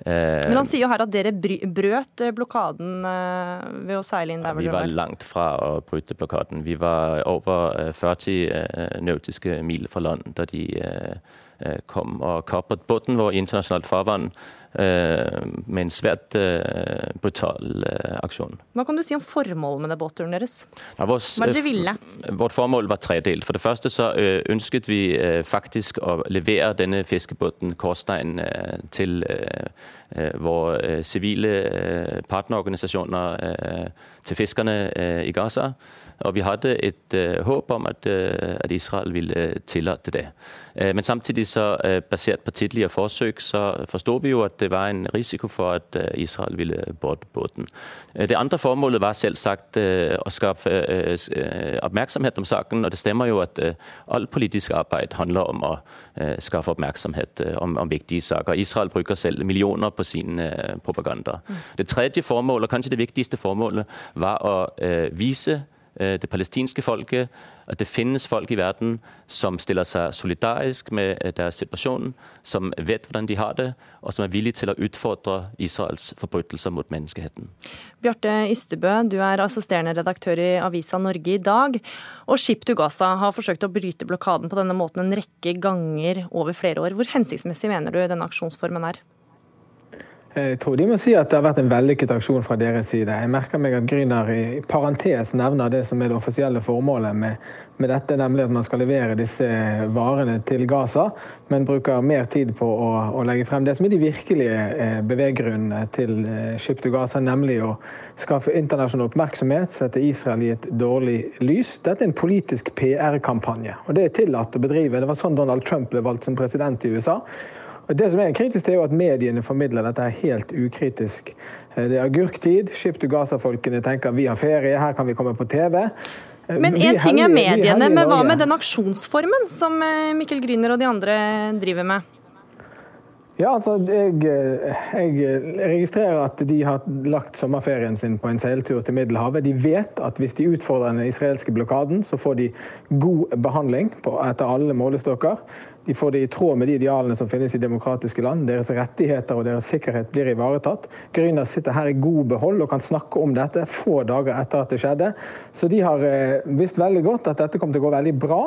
Men han sier jo her at dere brøt eh, blokaden eh, ved å seile inn der hvor vi dere var var. langt fra å bryte blokaden. Vi var over øh, 40 øh, nautiske mil fra land da de øh, kom og kapret båten vår i internasjonalt farvann øh, med en svært øh, brutal øh, aksjon. Hva kan du si om formålet med det båtturen deres? Ja, vores, Hva er det dere øh, ville? Vårt formål var tredelt. For det første så øh, ønsket vi øh, faktisk å levere denne fiskebåten Kårstein øh, til øh, øh, våre øh, sivile øh, partnerorganisasjoner øh, til fiskerne øh, i Gaza. Og vi hadde et øh, håp om at, øh, at Israel ville øh, tillate det. Men samtidig så, basert på tidligere forsøk, så forstod vi jo at det var en risiko for at Israel ville borte båten. Øh, Det andre formålet var selvsagt å skape oppmerksomhet om saken, og det stemmer jo at alt politisk arbeid handler om å skaffe oppmerksomhet om, om viktige saker. Israel bruker selv millioner på sin propaganda. Det tredje formålet, og kanskje det viktigste formålet, var å vise det palestinske folket at det finnes folk i verden som stiller seg solidarisk med øh, deres situasjon, som vet hvordan de har det, og som er villige til å utfordre Israels forbrytelser mot menneskeheten. Bjarte Ystebø, du er assisterende redaktør i Avisa Norge i dag. Og Ship to Gaza har forsøkt å bryte blokaden på denne måten en rekke ganger over flere år. Hvor hensiktsmessig mener du denne aksjonsformen er? Jeg tror de må si at det har vært en vellykket aksjon fra deres side. Jeg merker meg at Gryner i parentes nevner det som er det offisielle formålet med, med dette, nemlig at man skal levere disse varene til Gaza, men bruker mer tid på å, å legge frem det som er de virkelige eh, beveggrunnene til eh, Ship to Gaza, nemlig å skaffe internasjonal oppmerksomhet, sette Israel i et dårlig lys. Dette er en politisk PR-kampanje, og det er tillatt å bedrive. Det var sånn Donald Trump ble valgt som president i USA. Det som er kritisk, er jo at mediene formidler dette helt ukritisk. Eh, det er agurktid. Ship to Gaza-folkene tenker vi har ferie, her kan vi komme på TV. Eh, men én ting er mediene, men hva med den aksjonsformen som eh, Mikkel Gryner og de andre driver med? Ja, altså, jeg, jeg, registrerer at de har lagt sommerferien sin på en seiltur til Middelhavet. De vet at hvis de utfordrer den israelske blokaden, så får de god behandling på, etter alle målestokker. De får det i tråd med de idealene som finnes i demokratiske land. Deres rettigheter og deres sikkerhet blir ivaretatt. Grüner sitter her i god behold og kan snakke om dette få dager etter at det skjedde. Så de har eh, visst veldig godt at dette kommer til å gå veldig bra.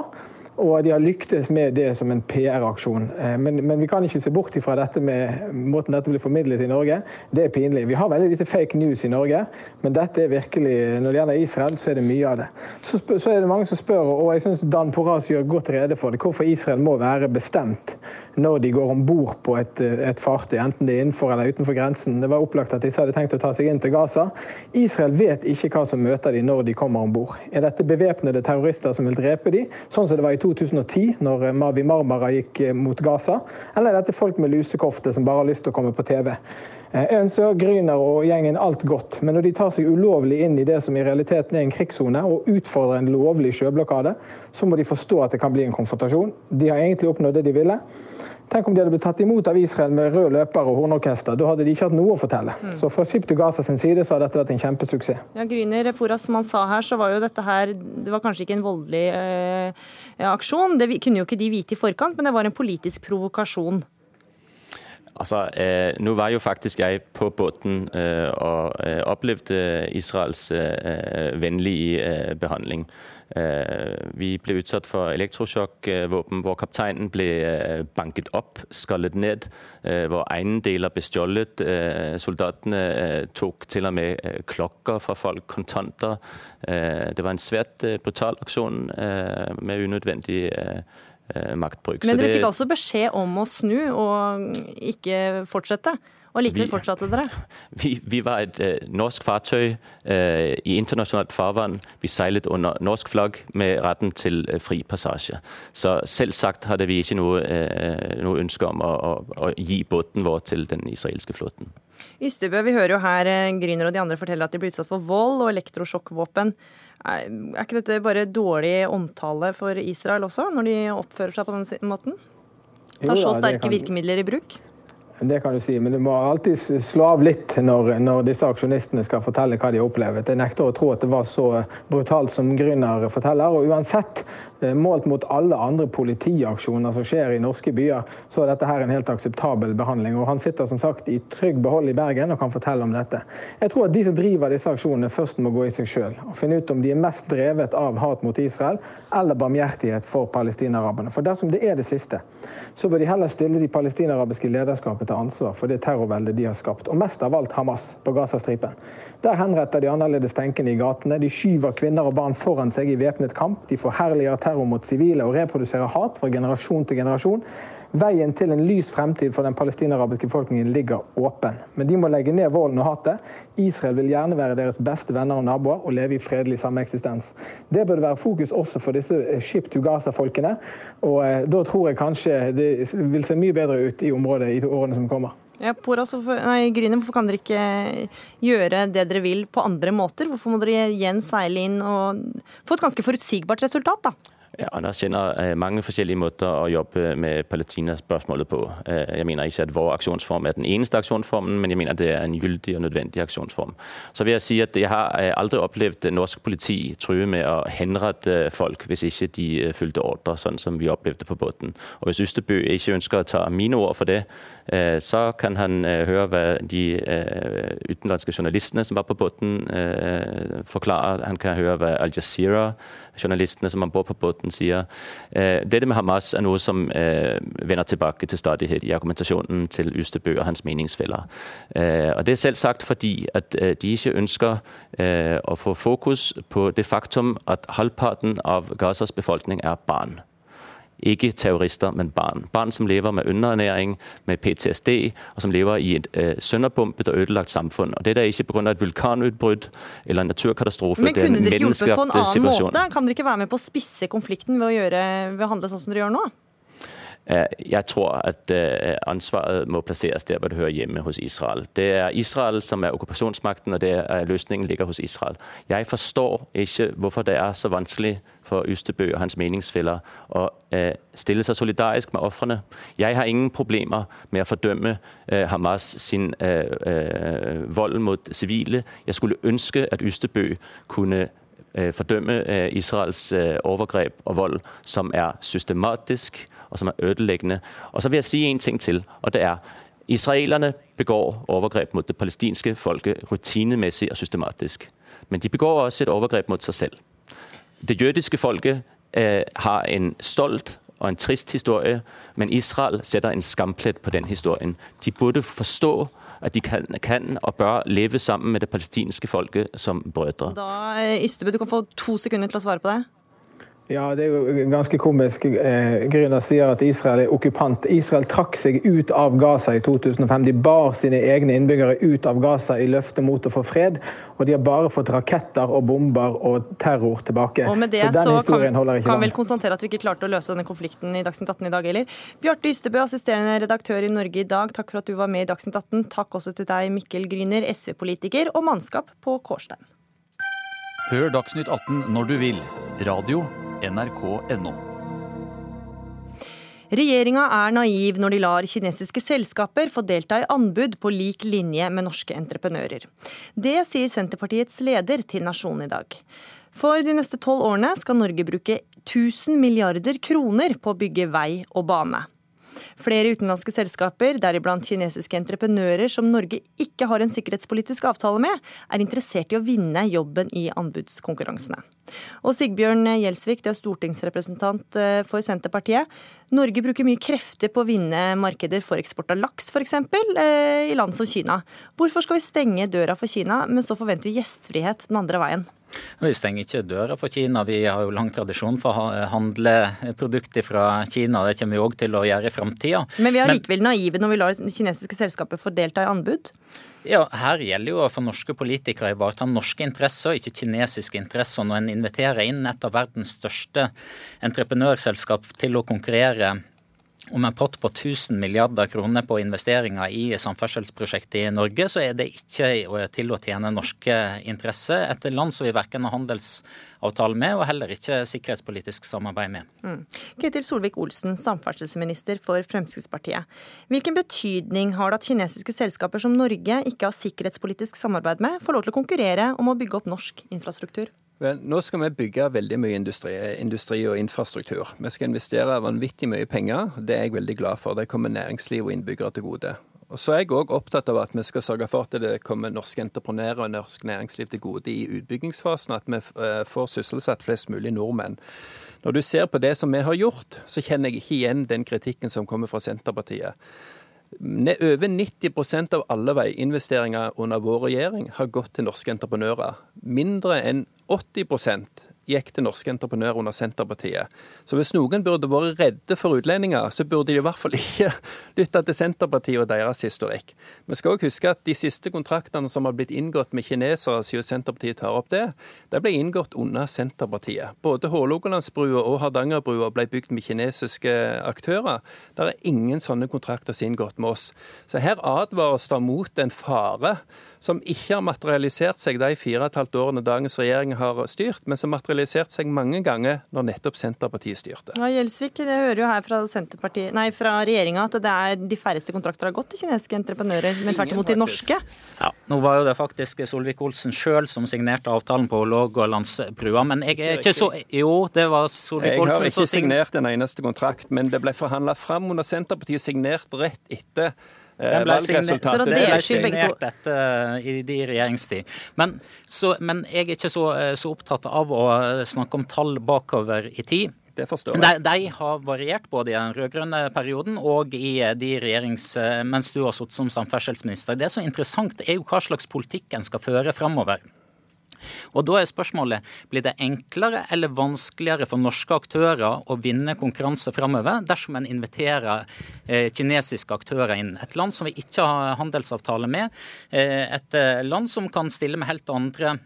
Og de har lyktes med det som en PR-aksjon. Eh, men, men, vi kan ikke se bort fra dette med måten dette blir formidlet i Norge. Det er pinlig. Vi har veldig lite fake news i Norge, men dette er virkelig, når det gjelder Israel, så er det mye av det. Så, så er det mange som spør, og jeg syns Dan Poraz gjør godt rede for det, hvorfor Israel må være bestemt når de går om bord på et, et, fartøy, enten det er innenfor eller utenfor grensen. Det var opplagt at disse hadde tenkt å ta seg inn til Gaza. Israel vet ikke hva som møter de når de kommer om bord. Er dette bevæpnede terrorister som vil drepe de, sånn som det var i 2010, når Mavi Marmara gikk mot Gaza? Eller er dette folk med lusekofte som bare har lyst til å komme på TV? Jeg eh, ønsker Gryner og gjengen alt godt, men når de tar seg ulovlig inn i det som i realiteten er en krigssone, og utfordrer en lovlig sjøblokade, så må de forstå at det kan bli en konfrontasjon. De har egentlig oppnådd det de ville. Tenk om de hadde blitt tatt imot av Israel med rød løper og hornorkester. Da hadde de ikke hatt noe å fortelle. Mm. Så fra Ship to Gaza sin side så har dette vært en kjempesuksess. Ja, Gryner Poras, som han sa her, så var jo dette her Det var kanskje ikke en voldelig øh, aksjon. Det kunne jo ikke de vite i forkant, men det var en politisk provokasjon. Altså, eh, Nå var jo faktisk jeg på båten eh, og øh, opplevde Israels eh, vennlige øh, behandling. Øh, vi ble utsatt for elektrosjokkvåpen, hvor kapteinen ble øh, banket opp, skallet ned, hvor eiendeler ble stjålet. Soldatene tok til og med klokker fra folk, kontanter. Det var en svært brutal aksjon med unødvendig Eh, maktbruk. Men dere det, fikk altså beskjed om å snu og ikke fortsette? Og likevel fortsatte dere? Vi, vi var et eh, norsk fartøy eh, i internasjonalt farvann. Vi seilet under norsk flagg med retten til eh, fri passasje. Så selvsagt hadde vi ikke noe, noe ønske om å, å, å, gi båten vår til den israelske flåten. Ystebø, vi hører jo her Gryner og de andre fortelle at de ble utsatt for vold og elektrosjokkvåpen. Er ikke dette bare dårlig omtale for Israel også, når de oppfører seg på den måten? Tar så sterke virkemidler i bruk? Det kan du si, men du må alltid slå av litt når, når, disse aksjonistene skal fortelle hva de har opplevd. Jeg nekter å tro at det var så brutalt som Grüner forteller. og Uansett målt mot alle andre politiaksjoner som skjer i norske byer, så er dette her en helt akseptabel behandling. Og Han sitter som sagt i trygg behold i Bergen og kan fortelle om dette. Jeg tror at de som driver disse aksjonene først må gå i seg sjøl og finne ut om de er mest drevet av hat mot Israel eller barmhjertighet for palestinaraberne. For dersom det er det siste, så bør de heller stille de palestinarabiske lederskapet til ansvar for det terrorveldet de har skapt. Og mest av alt Hamas på Gazastripen. Der henretter de annerledes tenkende i gatene. De skyver kvinner og barn foran seg i væpnet kamp. De forherliger terror mot sivile og reproduserer hat fra generasjon til generasjon. Veien til en lys fremtid for den palestinarabiske befolkningen ligger åpen. Men de må legge ned volden og hatet. Israel vil gjerne være deres beste venner og naboer og leve i fredelig sameksistens. Det burde være fokus også for disse eh, Ship to Gaza-folkene. Og eh, da tror jeg kanskje det vil se mye bedre ut i området i årene som kommer. Ja, Poras, nei, Gryne, hvorfor kan dere ikke gjøre det dere vil på andre måter? Hvorfor må dere igjen seile inn og få et ganske forutsigbart resultat, da? Ja, Anders kjenner øh, mange forskjellige måter å jobbe med Palestina-spørsmålet på. Øh, jeg mener ikke at vår aksjonsform er den eneste aksjonsformen, men jeg mener det er en gyldig og nødvendig aksjonsform. Så vil jeg si at jeg har øh, aldri opplevd norsk politi true med å henrette folk hvis ikke de fulgte ordre, sånn som vi opplevde på båten. Og Hvis Ystebø ikke ønsker å ta mine ord for det, så kan han høre hva de utenlandske journalistene som var på båten, forklarer. Han kan høre hva Al Jazeera-journalistene som var på båten, rapporten sier. Dette med Hamas er noe som vender tilbake til stadighet i argumentasjonen til Ystebø og hans meningsfeller. Og Det er selvsagt fordi at de ikke ønsker å få fokus på det faktum at halvparten av Gazas befolkning er barn. Ikke terrorister, men barn. Barn som lever med underernæring, med PTSD, og som lever i et uh, sønderbumpet og ødelagt samfunn. Og Det er ikke pga. et vulkanutbrudd eller en naturkatastrofe. Men kunne dere hjulpet på en annen situasjon. måte? Kan dere ikke være med på å spisse konflikten ved å, gjøre, ved å handle sånn som dere gjør nå? Jeg tror at ansvaret må plasseres der hvor det hører hjemme hos Israel. Det er Israel som er okkupasjonsmakten, og det er løsningen ligger hos Israel. Jeg forstår ikke hvorfor det er så vanskelig for Ystebø og hans meningsfeller å stille seg solidarisk med ofrene. Jeg har ingen problemer med å fordømme Hamas sin vold mot sivile. Jeg skulle ønske at Ystebø kunne fordømme Israels overgrep og vold, som er systematisk og som er ødeleggende. Og så vil jeg si en ting til, og det er Israelerne begår overgrep mot det palestinske folket rutinemessig og systematisk. Men de begår også et overgrep mot seg selv. Det jødiske folket eh, har en stolt og en trist historie, men Israel setter en skamplett på den historien. De burde forstå at de kan, kan, og bør leve sammen med det palestinske folket som brødre. Da, Ystebø, du kan få to sekunder til å svare på det. Ja, det er jo ganske komisk. Eh, Gryner sier at Israel er okkupant. Israel trakk seg ut av Gaza i 2005. De bar sine egne innbyggere ut av Gaza i løftet mot å få fred. Og de har bare fått raketter og bomber og terror tilbake. Og med det så, så kan, kan vel konstatere at vi ikke klarte å løse denne konflikten i Dagsnytt 18 i dag heller. Bjarte Ystebø, assisterende redaktør i Norge i dag, takk for at du var med i Dagsnytt 18. Takk også til deg, Mikkel Gryner, SV-politiker og mannskap på Kårstein. Hør Dagsnytt 18 når du vil. Radio nrk.no. Regjeringa er naiv når de lar kinesiske selskaper få delta i anbud på lik linje med norske entreprenører. Det sier Senterpartiets leder til Nasjonen i dag. For de neste tolv årene skal Norge bruke 1000 milliarder kroner på å bygge vei og bane. Flere utenlandske selskaper, deriblant kinesiske entreprenører som Norge ikke har en sikkerhetspolitisk avtale med, er interessert i å vinne jobben i anbudskonkurransene. Og Sigbjørn Gjelsvik, det er stortingsrepresentant eh, for Senterpartiet. Norge bruker mye krefter på å vinne markeder for eksport av laks, f.eks., eh, i land som Kina. Hvorfor skal vi stenge døra for Kina, men så forventer vi gjestfrihet den andre veien? Vi stenger ikke døra for Kina. Vi har jo lang tradisjon for å handle produkter fra Kina. Det kommer vi òg til å gjøre i framtida. Men vi er likevel naive når vi lar kinesiske selskaper få delta i anbud? Ja, Her gjelder jo for norske politikere å ivareta norske interesser, ikke kinesiske interesser. Når en inviterer inn et av verdens største entreprenørselskap til å konkurrere om en pott på 1000 milliarder kroner på investeringer i samferdselsprosjektet i Norge, så er det ikke til å tjene norske interesser. Et land som vi verken har handelsavtale med, og heller ikke sikkerhetspolitisk samarbeid med. Mm. Ketil Solvik-Olsen, samferdselsminister for Fremskrittspartiet. Hvilken betydning har det at kinesiske selskaper som Norge ikke har sikkerhetspolitisk samarbeid med, får lov til å konkurrere om å bygge opp norsk infrastruktur? Nå skal vi bygge veldig mye industri, industri, og infrastruktur. Vi skal investere vanvittig mye penger. Det er jeg veldig glad for. Det kommer næringsliv og innbyggere til gode. Og så er jeg òg opptatt av at vi skal sørge for at det kommer norske entreprenører og norsk næringsliv til gode i utbyggingsfasen. At vi eh, får sysselsatt flest mulig nordmenn. Når du ser på det som vi har gjort, så kjenner jeg ikke igjen den kritikken som kommer fra Senterpartiet. Over 90% av alle veiinvesteringer under vår regjering har gått til norske entreprenører. Mindre enn 80 gikk til norske entreprenører under Senterpartiet. Så hvis noen burde vært redde for utlendinger, så burde de i hvert fall ikke lytte til Senterpartiet og deres historikk. Vi skal òg huske at de siste kontraktene som har blitt inngått med kinesere, siden Senterpartiet tar opp det, de ble inngått under Senterpartiet. Både Hålogalandsbrua og Hardangerbrua ble bygd med kinesiske aktører. Det er ingen sånne kontrakter som er inngått med oss. Så her advares det mot en fare som ikke har materialisert seg de fire og et halvt årene dagens regjering har styrt, men som materialiserte materialisert seg mange ganger når nettopp Senterpartiet styrte. Ja, Gjelsvik, det hører jo her fra, nei, fra regjeringa at det er de færreste kontrakter har gått til kinesiske entreprenører, men tvert imot de norske. Ja, Nå var jo det faktisk Solvik-Olsen sjøl som signerte avtalen på Hålogalandsbrua, men jeg er ikke så Jo, det var Solvik-Olsen som Jeg har ikke signert en eneste kontrakt, men det ble forhandla fram under Senterpartiet, signert rett etter Eh, den ble signert, det ble signert etter i de regjeringstid. Men, så, men, jeg er ikke så, eh, så, opptatt av å snakke om tall bakover i tid. Det forstår jeg. De, de har variert både i den rød-grønne perioden og i de regjerings... mens du har sittet som samferdselsminister. Det som er interessant, er jo hva slags politikk en skal føre framover. Og Da er spørsmålet blir det enklere eller vanskeligere for norske aktører å vinne konkurranse framover dersom en inviterer eh, kinesiske aktører inn. Et land som vi ikke har handelsavtale med. Eh, et eh, land som kan stille med helt andre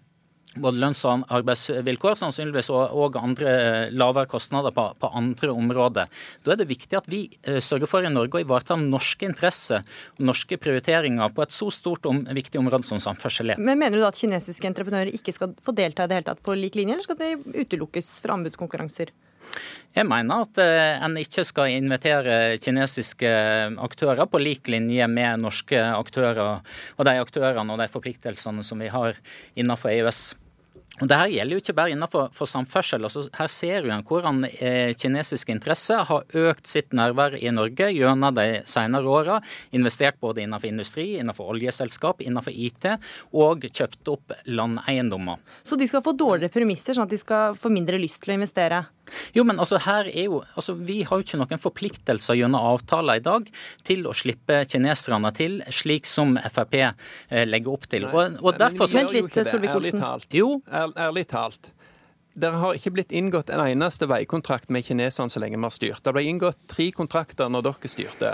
både lønns- og arbeidsvilkår, sannsynligvis og andre eh, lavere kostnader på, på, andre områder. Da er det viktig at vi eh, sørger for i Norge å ivareta norske interesser og norske prioriteringer på et så stort og viktig område som samferdsel er. Men Mener du da at kinesiske entreprenører ikke skal få delta i det hele tatt på lik linje, eller skal de utelukkes fra anbudskonkurranser? Jeg mener at eh, en ikke skal invitere kinesiske aktører på lik linje med norske aktører og de aktørene og de forpliktelsene som vi har innenfor EØS. Og Det her gjelder jo ikke bare innenfor for samferdsel. Altså, her ser vi hvordan eh, kinesiske interesser har økt sitt nærvær i Norge gjennom de senere åra. Investert både innenfor industri, innenfor oljeselskap, innenfor IT, og kjøpt opp landeiendommer. Så de skal få dårligere premisser, sånn at de skal få mindre lyst til å investere? Jo, men altså her er jo, altså Vi har jo ikke noen forpliktelser gjennom avtaler i dag til å slippe kineserne til, slik som Frp eh, legger opp til. Og, og derfor så... Vent litt, Solvik-Olsen. Ærlig talt. Det har ikke blitt inngått en eneste veikontrakt med kineserne så lenge vi har styrt. Det ble inngått tre kontrakter når dere styrte.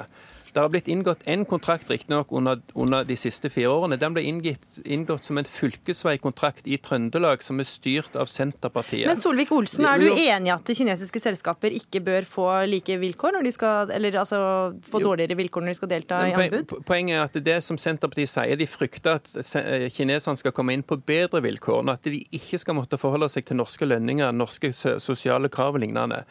Det har blitt inngått én kontrakt riktignok under, under de siste fire årene. Den ble inngått, inngått som en fylkesveikontrakt i Trøndelag, som er styrt av Senterpartiet. Men Solvik-Olsen, er du enig i at kinesiske selskaper ikke bør få like vilkår når de skal, eller altså få dårligere vilkår når de skal delta i anbud? Poenget er at det som Senterpartiet sier, de frykter at eh, kineserne skal komme inn på bedre vilkår, og at de ikke skal måtte forholde seg til norske lønninger, norske sosiale krav og lignende.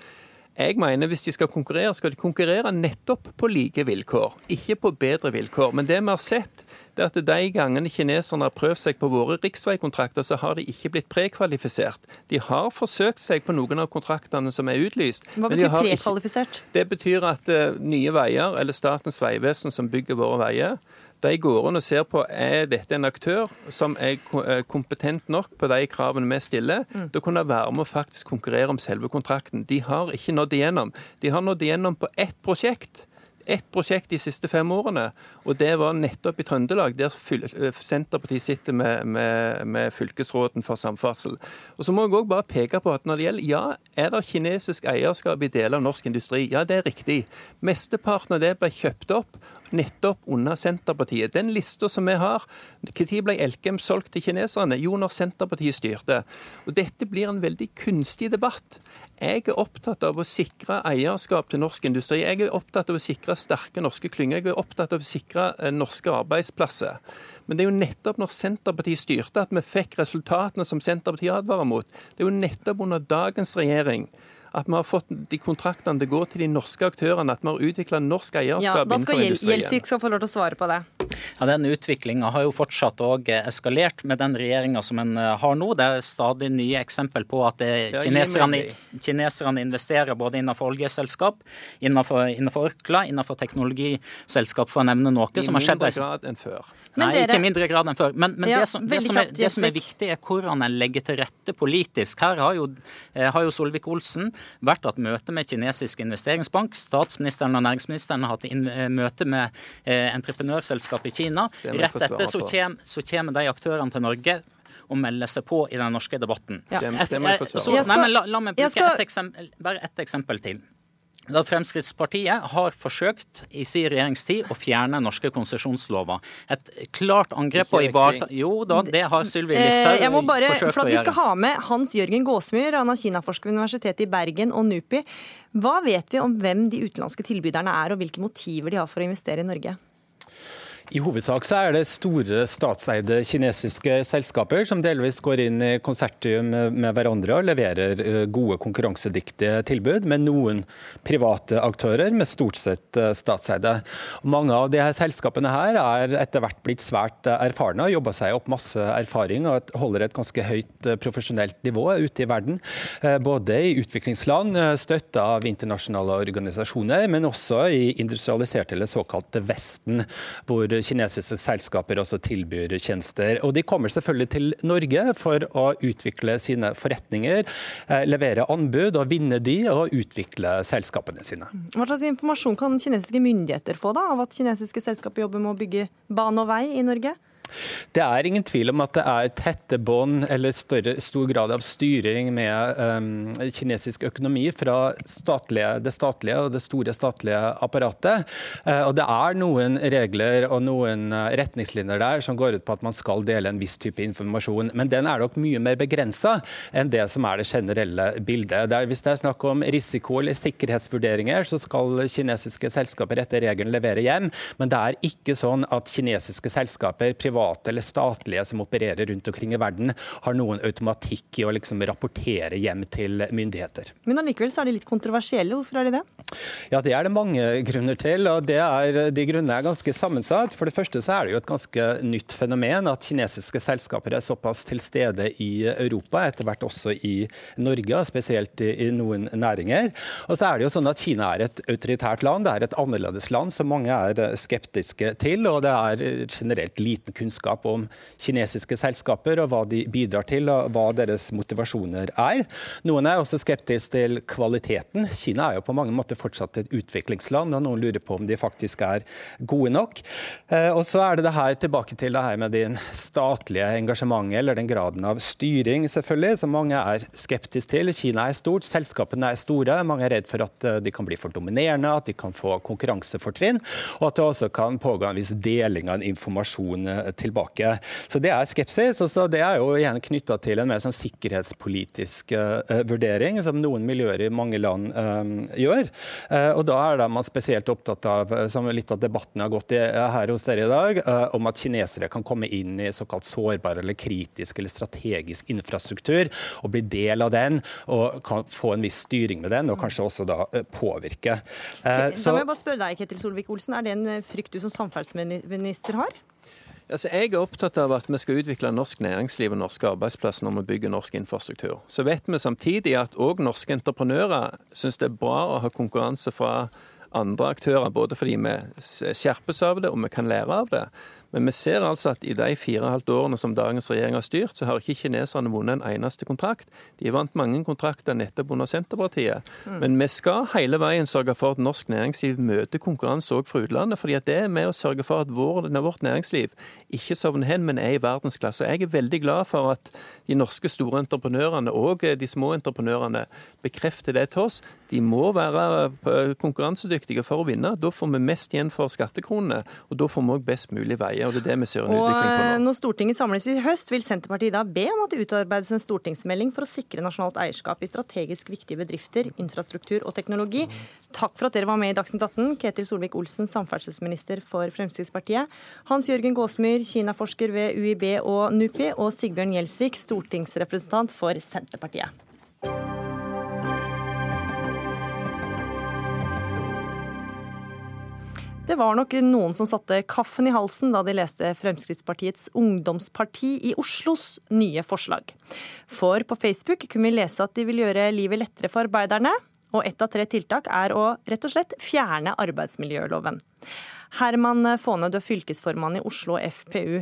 Jeg mener hvis de skal konkurrere, skal de konkurrere nettopp på like vilkår, ikke på bedre vilkår. Men det vi har sett, det er at de gangene kineserne har prøvd seg på våre riksveikontrakter, så har de ikke blitt prekvalifisert. De har forsøkt seg på noen av kontraktene som er utlyst. Hva betyr prekvalifisert? Ikke, det betyr at uh, Nye Veier, eller Statens vegvesen som bygger våre veier, de går inn og ser på er dette en aktør som er eh, kompetent nok på de kravene vi stiller, mm. til å kunne være med å faktisk konkurrere om selve kontrakten. De har ikke nådd igjennom. De har nådd igjennom på ett prosjekt ett prosjekt de siste fem årene, og det var nettopp i Trøndelag, der eh, Senterpartiet sitter med, med, med fylkesråden for samferdsel. Og så må jeg òg bare peke på at når det gjelder ja, er det kinesisk eierskap i deler av norsk industri? Ja, det er riktig. Mesteparten av det ble kjøpt opp nettopp under Senterpartiet. Den lista som vi har, når ble Elkem solgt til kineserne? Jo, når Senterpartiet styrte. Og Dette blir en veldig kunstig debatt. Jeg er opptatt av å sikre eierskap til norsk industri. Jeg er opptatt av å sikre sterke norske klynger. Jeg er opptatt av å sikre eh, norske arbeidsplasser. Men det er jo nettopp når Senterpartiet styrte at vi fikk resultatene som Senterpartiet advarer mot. Det er jo nettopp under dagens regjering at vi har fått de kontraktene til å gå til de norske aktørene, at vi har utvikla norsk eierskap ja, innenfor industrien. Gjelsvik skal få lov til å svare på det. Ja, Den utviklinga har jo fortsatt og eskalert med den regjeringa som en eh, har nå. Det er stadig nye eksempel på at ja, kineserne, kineserne, investerer både innenfor oljeselskap, innenfor, innenfor Orkla, innenfor teknologiselskap, for å nevne noe. I som har skjedd. I mindre grad enn før. Nei, dere... ikke i mindre grad enn før. Men, men ja, det, som, det, som er, det, som, er, viktig, er hvordan en legger til rette politisk. Her har jo, har jo Solvik-Olsen vært hatt møte med kinesisk investeringsbank. Statsministeren og næringsministeren har hatt eh, møte med eh, entreprenørselskap i Kina. Rett etter så kommer, så kommer de aktørene til Norge og melder seg på i den norske debatten. Ja. Det, det må jeg få svare på. La, la meg bruke et eksempel, bare ett eksempel til. Da Fremskrittspartiet har forsøkt i sin regjeringstid å fjerne norske konsesjonslover. Et klart angrep på å ivareta Jo da, det har Sylvi gjøre. Listhaug må bare, forsøkt for at Vi skal ha med Hans Jørgen Gåsmyr, han er kinaforsker ved Universitetet i Bergen og NUPI. Hva vet vi om hvem de utenlandske tilbyderne er, og hvilke motiver de har for å investere i Norge? I hovedsak så er det store statseide kinesiske selskaper som delvis går inn i konsertium med hverandre og leverer eh, gode konkurransedyktige tilbud, med noen private aktører, med stort sett eh, statseide. mange av de her selskapene her er etter hvert blitt svært eh, erfarne, og jobba seg opp masse erfaring og holder et ganske høyt profesjonelt nivå ute i verden. Både i utviklingsland, støtta av internasjonale organisasjoner, men også i industrialiserte eller såkalte Vesten, hvor kinesiske selskaper også tilbyr tjenester. Og de kommer selvfølgelig til Norge for å utvikle sine forretninger, eh, levere anbud og vinne de, og utvikle selskapene sine. Hva slags informasjon kan kinesiske myndigheter få da, av at kinesiske selskaper jobber med å bygge bane og vei i Norge? Det er ingen tvil om at det er tette bånd eller større, stor grad av styring med um, kinesisk økonomi fra statlige, det statlige og det store statlige apparatet. Uh, og Det er noen regler og noen uh, retningslinjer der som går ut på at man skal dele en viss type informasjon. Men den er nok mye mer begrensa enn det som er det generelle bildet. Der, hvis det er snakk om risiko eller sikkerhetsvurderinger, så skal kinesiske selskaper etter regelen levere hjem. Men det er ikke sånn at kinesiske selskaper, private private eller statlige som opererer rundt omkring i verden, har noen automatikk i å liksom rapportere hjem til myndigheter. Men allikevel så er de litt kontroversielle. Hvorfor er de det? Ja, Det er det mange grunner til. og er, De grunnene er ganske sammensatt. For det første så er det jo et ganske nytt fenomen at kinesiske selskaper er såpass til stede i Europa, etter hvert også i Norge, spesielt i, i noen næringer. Og så er det jo sånn at Kina er et autoritært land, det er et annerledes land som mange er skeptiske til. Og det er generelt liten kunnskap kunnskap om kinesiske selskaper og hva de bidrar til, og hva deres motivasjoner er. Noen er også skeptiske til kvaliteten. Kina er jo på mange måter fortsatt et utviklingsland, og noen lurer på om de faktisk er gode nok. Eh, og så er det det her tilbake til det her med din statlige engasjementet, eller den graden av styring, selvfølgelig, som mange er skeptiske til. Kina er stort, selskapene er store. Mange er redd for at eh, de kan bli for dominerende, at de kan få konkurransefortrinn, og at det også kan pågå en viss deling av informasjon eh, tilbake. Så Det er skepsis. og så Det er jo igjen knytta til en mer sånn sikkerhetspolitisk uh, vurdering, som noen miljøer i mange land uh, gjør. Uh, og Da er man spesielt opptatt av, som litt av debatten har gått i her hos dere i dag, om at kinesere kan komme inn i såkalt sårbar eller kritisk eller strategisk infrastruktur og bli del av den, og kan få en viss styring med den, og kanskje også da påvirke. Okay, da må jeg bare spørre deg, Ketil Solvik-Olsen, Er det en frykt du som samferdselsminister har? Altså, jeg er opptatt av at vi skal utvikle norsk næringsliv og norske arbeidsplasser når vi bygger norsk infrastruktur. Så vet vi samtidig at òg norske entreprenører syns det er bra å ha konkurranse fra andre aktører, både fordi vi skjerpes av det og vi kan lære av det. Men vi ser altså at i de fire og et halvt årene som dagens regjering har styrt, så har ikke kineserne vunnet en eneste kontrakt. De vant mange kontrakter nettopp under Senterpartiet. Mm. Men vi skal hele veien sørge for at norsk næringsliv møter konkurranse òg fra utlandet. fordi at det er med å sørge for at vår, vårt næringsliv ikke sovner hen, men er i verdensklasse. Jeg er veldig glad for at de norske store entreprenørene og de små entreprenørene bekrefter det til oss. De må være konkurransedyktige for å vinne. Da får vi mest igjen for skattekronene, og da får vi òg best mulig veier og det er det vi ser en og utvikling på nå. Når Stortinget samles i høst, vil Senterpartiet da be om at det utarbeides en stortingsmelding for å sikre nasjonalt eierskap i strategisk viktige bedrifter, infrastruktur og teknologi. Takk for at dere var med i Dagsnytt 18. Ketil Solvik-Olsen, samferdselsminister for Fremskrittspartiet. Hans Jørgen Gåsmyr, Kina-forsker ved UiB og NUPI, og Sigbjørn Gjelsvik, stortingsrepresentant for Senterpartiet. Det var nok noen som satte kaffen i halsen da de leste Fremskrittspartiets Ungdomsparti i Oslos nye forslag. For på Facebook kunne vi lese at de vil gjøre livet lettere for arbeiderne, og ett av tre tiltak er å rett og slett fjerne arbeidsmiljøloven. Herman Faane, du er fylkesformann i Oslo FPU.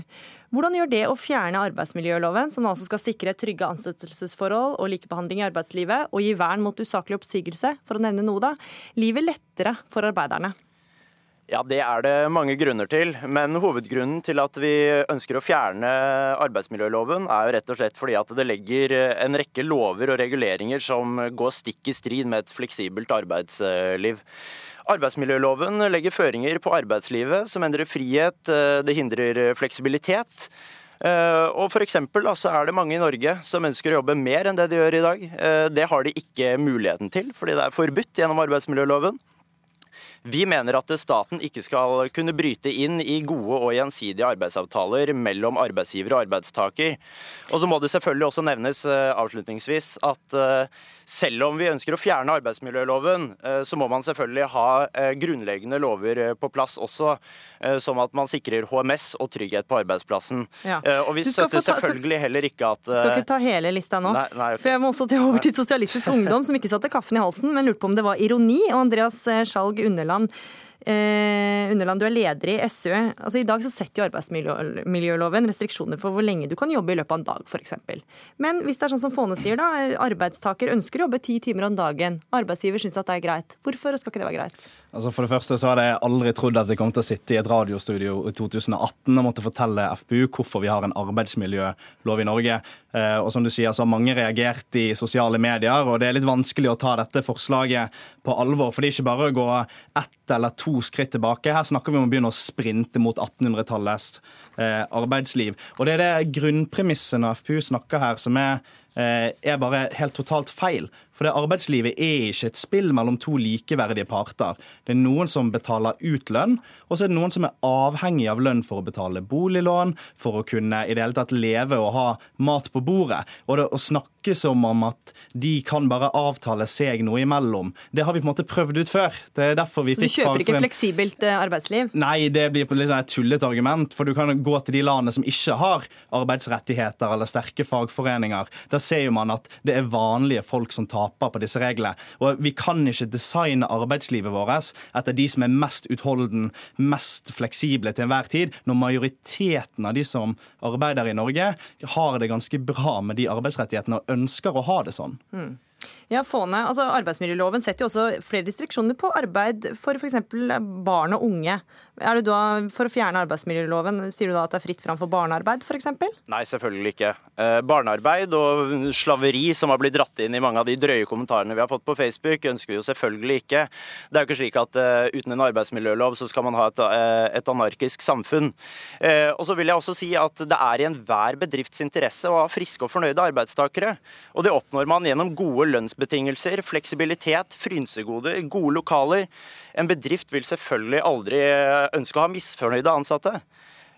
Hvordan gjør det å fjerne arbeidsmiljøloven, som altså skal sikre trygge ansettelsesforhold og likebehandling i arbeidslivet, og gi vern mot usaklig oppsigelse, for å nevne noe, da, livet lettere for arbeiderne? Ja, Det er det mange grunner til. Men hovedgrunnen til at vi ønsker å fjerne arbeidsmiljøloven, er jo rett og slett fordi at det legger en rekke lover og reguleringer som går stikk i strid med et fleksibelt arbeidsliv. Arbeidsmiljøloven legger føringer på arbeidslivet som endrer frihet, det hindrer fleksibilitet. Og for eksempel, altså er det mange i Norge som ønsker å jobbe mer enn det de gjør i dag. Det har de ikke muligheten til, fordi det er forbudt gjennom arbeidsmiljøloven. Vi mener at staten ikke skal kunne bryte inn i gode og gjensidige arbeidsavtaler mellom arbeidsgiver og arbeidstaker. Og så må det selvfølgelig også nevnes eh, avslutningsvis at eh, selv om vi ønsker å fjerne arbeidsmiljøloven, eh, så må man selvfølgelig ha grunnleggende lover på plass også, som at man sikrer HMS og trygghet på arbeidsplassen. Ja. Og vi støtter selvfølgelig heller ikke at Skal ikke ta hele lista nå. Nei, nei, okay. For jeg må også til over til Sosialistisk Ungdom, som ikke satte kaffen i halsen, men lurte på om det var ironi. Og Andreas Skjalg Underland Mæland. Eh, Underland, du er leder i SØ. Altså, I dag så setter jo arbeidsmiljøloven restriksjoner for hvor lenge du kan jobbe i løpet av en dag, f.eks. Men hvis det er sånn som Fåne sier, da, arbeidstaker ønsker å jobbe ti timer om dagen. Arbeidsgiver syns at det er greit. Hvorfor skal ikke det være greit? Altså For det første så hadde jeg aldri trodd at jeg kom til å sitte i et radiostudio i 2018 og måtte fortelle FPU hvorfor vi har en arbeidsmiljølov i Norge. Eh, og som du sier, så har mange reagert i sosiale medier, og det er litt vanskelig å ta dette forslaget på alvor. For det er ikke bare å gå ett eller to skritt tilbake. Her snakker vi om å begynne å sprinte mot 1800-tallets eh, arbeidsliv. Og det er det grunnpremisset når FPU snakker her som er eh, er bare helt totalt feil. For det arbeidslivet er ikke et spill mellom to likeverdige parter. Det er noen som betaler ut lønn, og så er det noen som er avhengig av lønn for å betale boliglån, for å kunne i det hele tatt leve og ha mat på bordet. Og det å snakke som om at de kan bare avtale seg noe imellom, det har vi på en måte prøvd ut før. Det er derfor vi fikk så du kjøper ikke fleksibelt eh, arbeidsliv? Nei, det blir liksom et tullete argument. For du kan gå til de landene som ikke har arbeidsrettigheter eller sterke fagforeninger. Der ser man at det er vanlige folk som tar taper på disse reglene. Og Vi kan ikke designe arbeidslivet vårt etter de som er mest utholden, mest fleksible til enhver tid, når majoriteten av de som arbeider i Norge, har det ganske bra med de arbeidsrettighetene og ønsker å ha det sånn. Mm. Ja, Fåne, altså Arbeidsmiljøloven setter jo også flere restriksjoner på arbeid for f.eks. barn og unge. Er du da For å fjerne arbeidsmiljøloven, sier du da at det er fritt fram for barnearbeid f.eks.? Nei, selvfølgelig ikke. Eh, barnearbeid og slaveri som har blitt dratt inn i mange av de drøye kommentarene vi har fått på Facebook, ønsker vi jo selvfølgelig ikke. Det er jo ikke slik at uh, uten en arbeidsmiljølov så skal man ha et, uh, et anarkisk samfunn. Og så vil jeg også si at det er i enhver bedrifts interesse å ha friske og fornøyde arbeidstakere. Og det oppnår man gjennom gode lønnsbetingelser, fleksibilitet, frynsegoder, gode lokaler. En bedrift vil selvfølgelig aldri ønske å ha misfornøyde ansatte.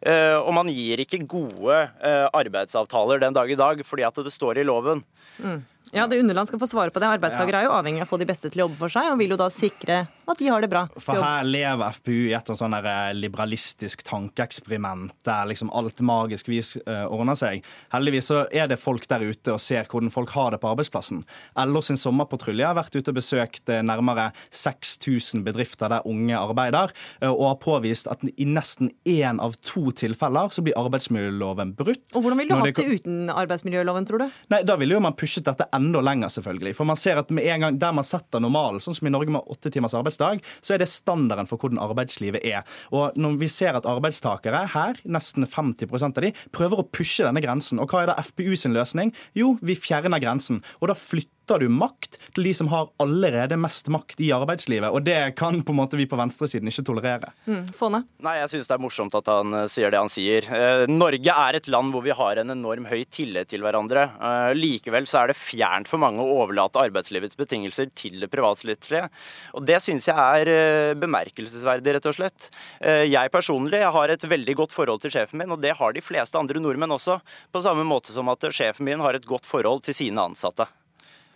Eh, og man gir ikke gode eh, arbeidsavtaler den dag i dag fordi at det står i loven. Mm. Ja, det Underland skal få svare på det. Arbeidstakere er jo avhengig av å få de beste til å jobbe for seg, og vil jo da sikre at de har det bra. For her lever FPU i et sånn eh, liberalistisk tankeeksperiment der liksom alt magisk vis uh, ordner seg. Heldigvis så er det folk der ute og ser hvordan folk har det på arbeidsplassen. LO sin sommerpatrulje har vært ute og besøkt uh, nærmere 6000 bedrifter der unge arbeider, og har påvist at i nesten én av to tilfeller så blir arbeidsmiljøloven brutt. Og Hvordan ville du hatt det uten arbeidsmiljøloven, tror du? Nei, Da ville jo man pushet dette enda lenger, selvfølgelig. For man ser at med en gang der man setter normalen, sånn som i Norge med åtte timers arbeidsdag, så er det standarden for hvordan arbeidslivet er. Og når vi ser at arbeidstakere her, nesten 50% av de, prøver å pushe denne grensen. Og hva er da FPU sin løsning? Jo, vi fjerner grensen. Og da flytter flytter du makt til de som har allerede mest makt i arbeidslivet. Og det kan på en måte vi på venstresiden ikke tolerere. Mm, Fåne? Nei, jeg syns det er morsomt at han uh, sier det han sier. Uh, Norge er et land hvor vi har en enorm høy tillit til hverandre. Uh, likevel så er det fjernt for mange å overlate arbeidslivets betingelser til det privatrettslige. Og det syns jeg er bemerkelsesverdig, rett og slett. Jeg personlig har et veldig godt forhold til sjefen min, og det har de fleste andre nordmenn også. På samme måte som at sjefen min har et godt forhold til sine ansatte.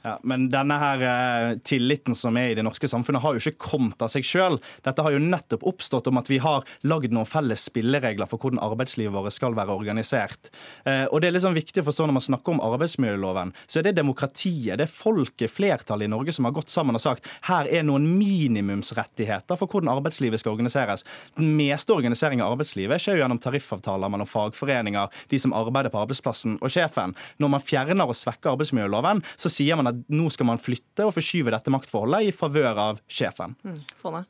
Ja, men denne her eh, tilliten som er i det norske samfunnet, har jo ikke kommet av seg sjøl. Dette har jo nettopp oppstått om at vi har lagd noen felles spilleregler for hvordan arbeidslivet vårt skal være organisert. Eh, og det er liksom viktig å forstå når man snakker om arbeidsmiljøloven, så er det demokratiet, det er folket, flertallet i Norge, som har gått sammen og sagt her er noen minimumsrettigheter for hvordan arbeidslivet skal organiseres. Den meste organisering av arbeidslivet skjer jo gjennom tariffavtaler mellom fagforeninger, de som arbeider på arbeidsplassen, og sjefen. Når man fjerner og svekker arbeidsmiljøloven, så sier man at nå skal man flytte og forskyve dette maktforholdet i favør av sjefen. Mm.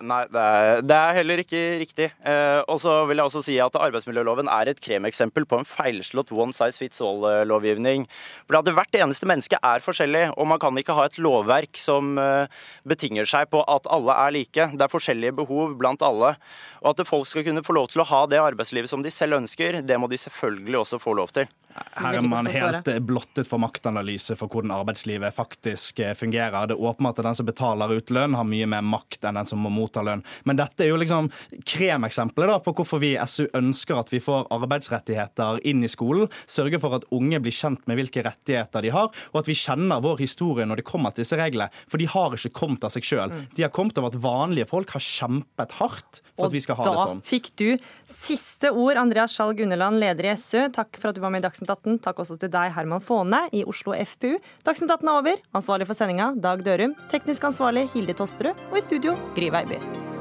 Nei, det er, det er, heller ikke riktig. Eh, og så vil jeg også si at arbeidsmiljøloven er et kremeksempel på en feilslått one size fits all-lovgivning. For at Hvert eneste menneske er forskjellig, og man kan ikke ha et lovverk som eh, betinger seg på at alle er like. Det er forskjellige behov blant alle. Og at folk skal kunne få lov til å ha det arbeidslivet som de selv ønsker, det må de selvfølgelig også få lov til. Her er man helt blottet for maktanalyse for hvordan arbeidslivet faktisk eh, fungerer. Det er åpenbart at den som betaler ut lønn, har mye mer makt enn den som må motta lønn. Men dette er jo liksom kremeksempelet på hvorfor vi i SU ønsker at vi får arbeidsrettigheter inn i skolen. Sørge for at unge blir kjent med hvilke rettigheter de har, og at vi kjenner vår historie når det kommer til disse reglene. For de har ikke kommet av seg sjøl. Mm. De har kommet av at vanlige folk har kjempet hardt for at vi skal ha det sånn. Og da fikk du siste ord, Andreas Skjalg Gunneland, leder i SU. Takk for at du var med i Dagsnytt Dagsnytt 18. Takk også til deg, Herman Faane i Oslo FPU. Dagsnytt 18 er over. Ansvarlig for sendinga Dag Dørum. Teknisk ansvarlig Hilde Tosterud. Og i studio Gry Veiby.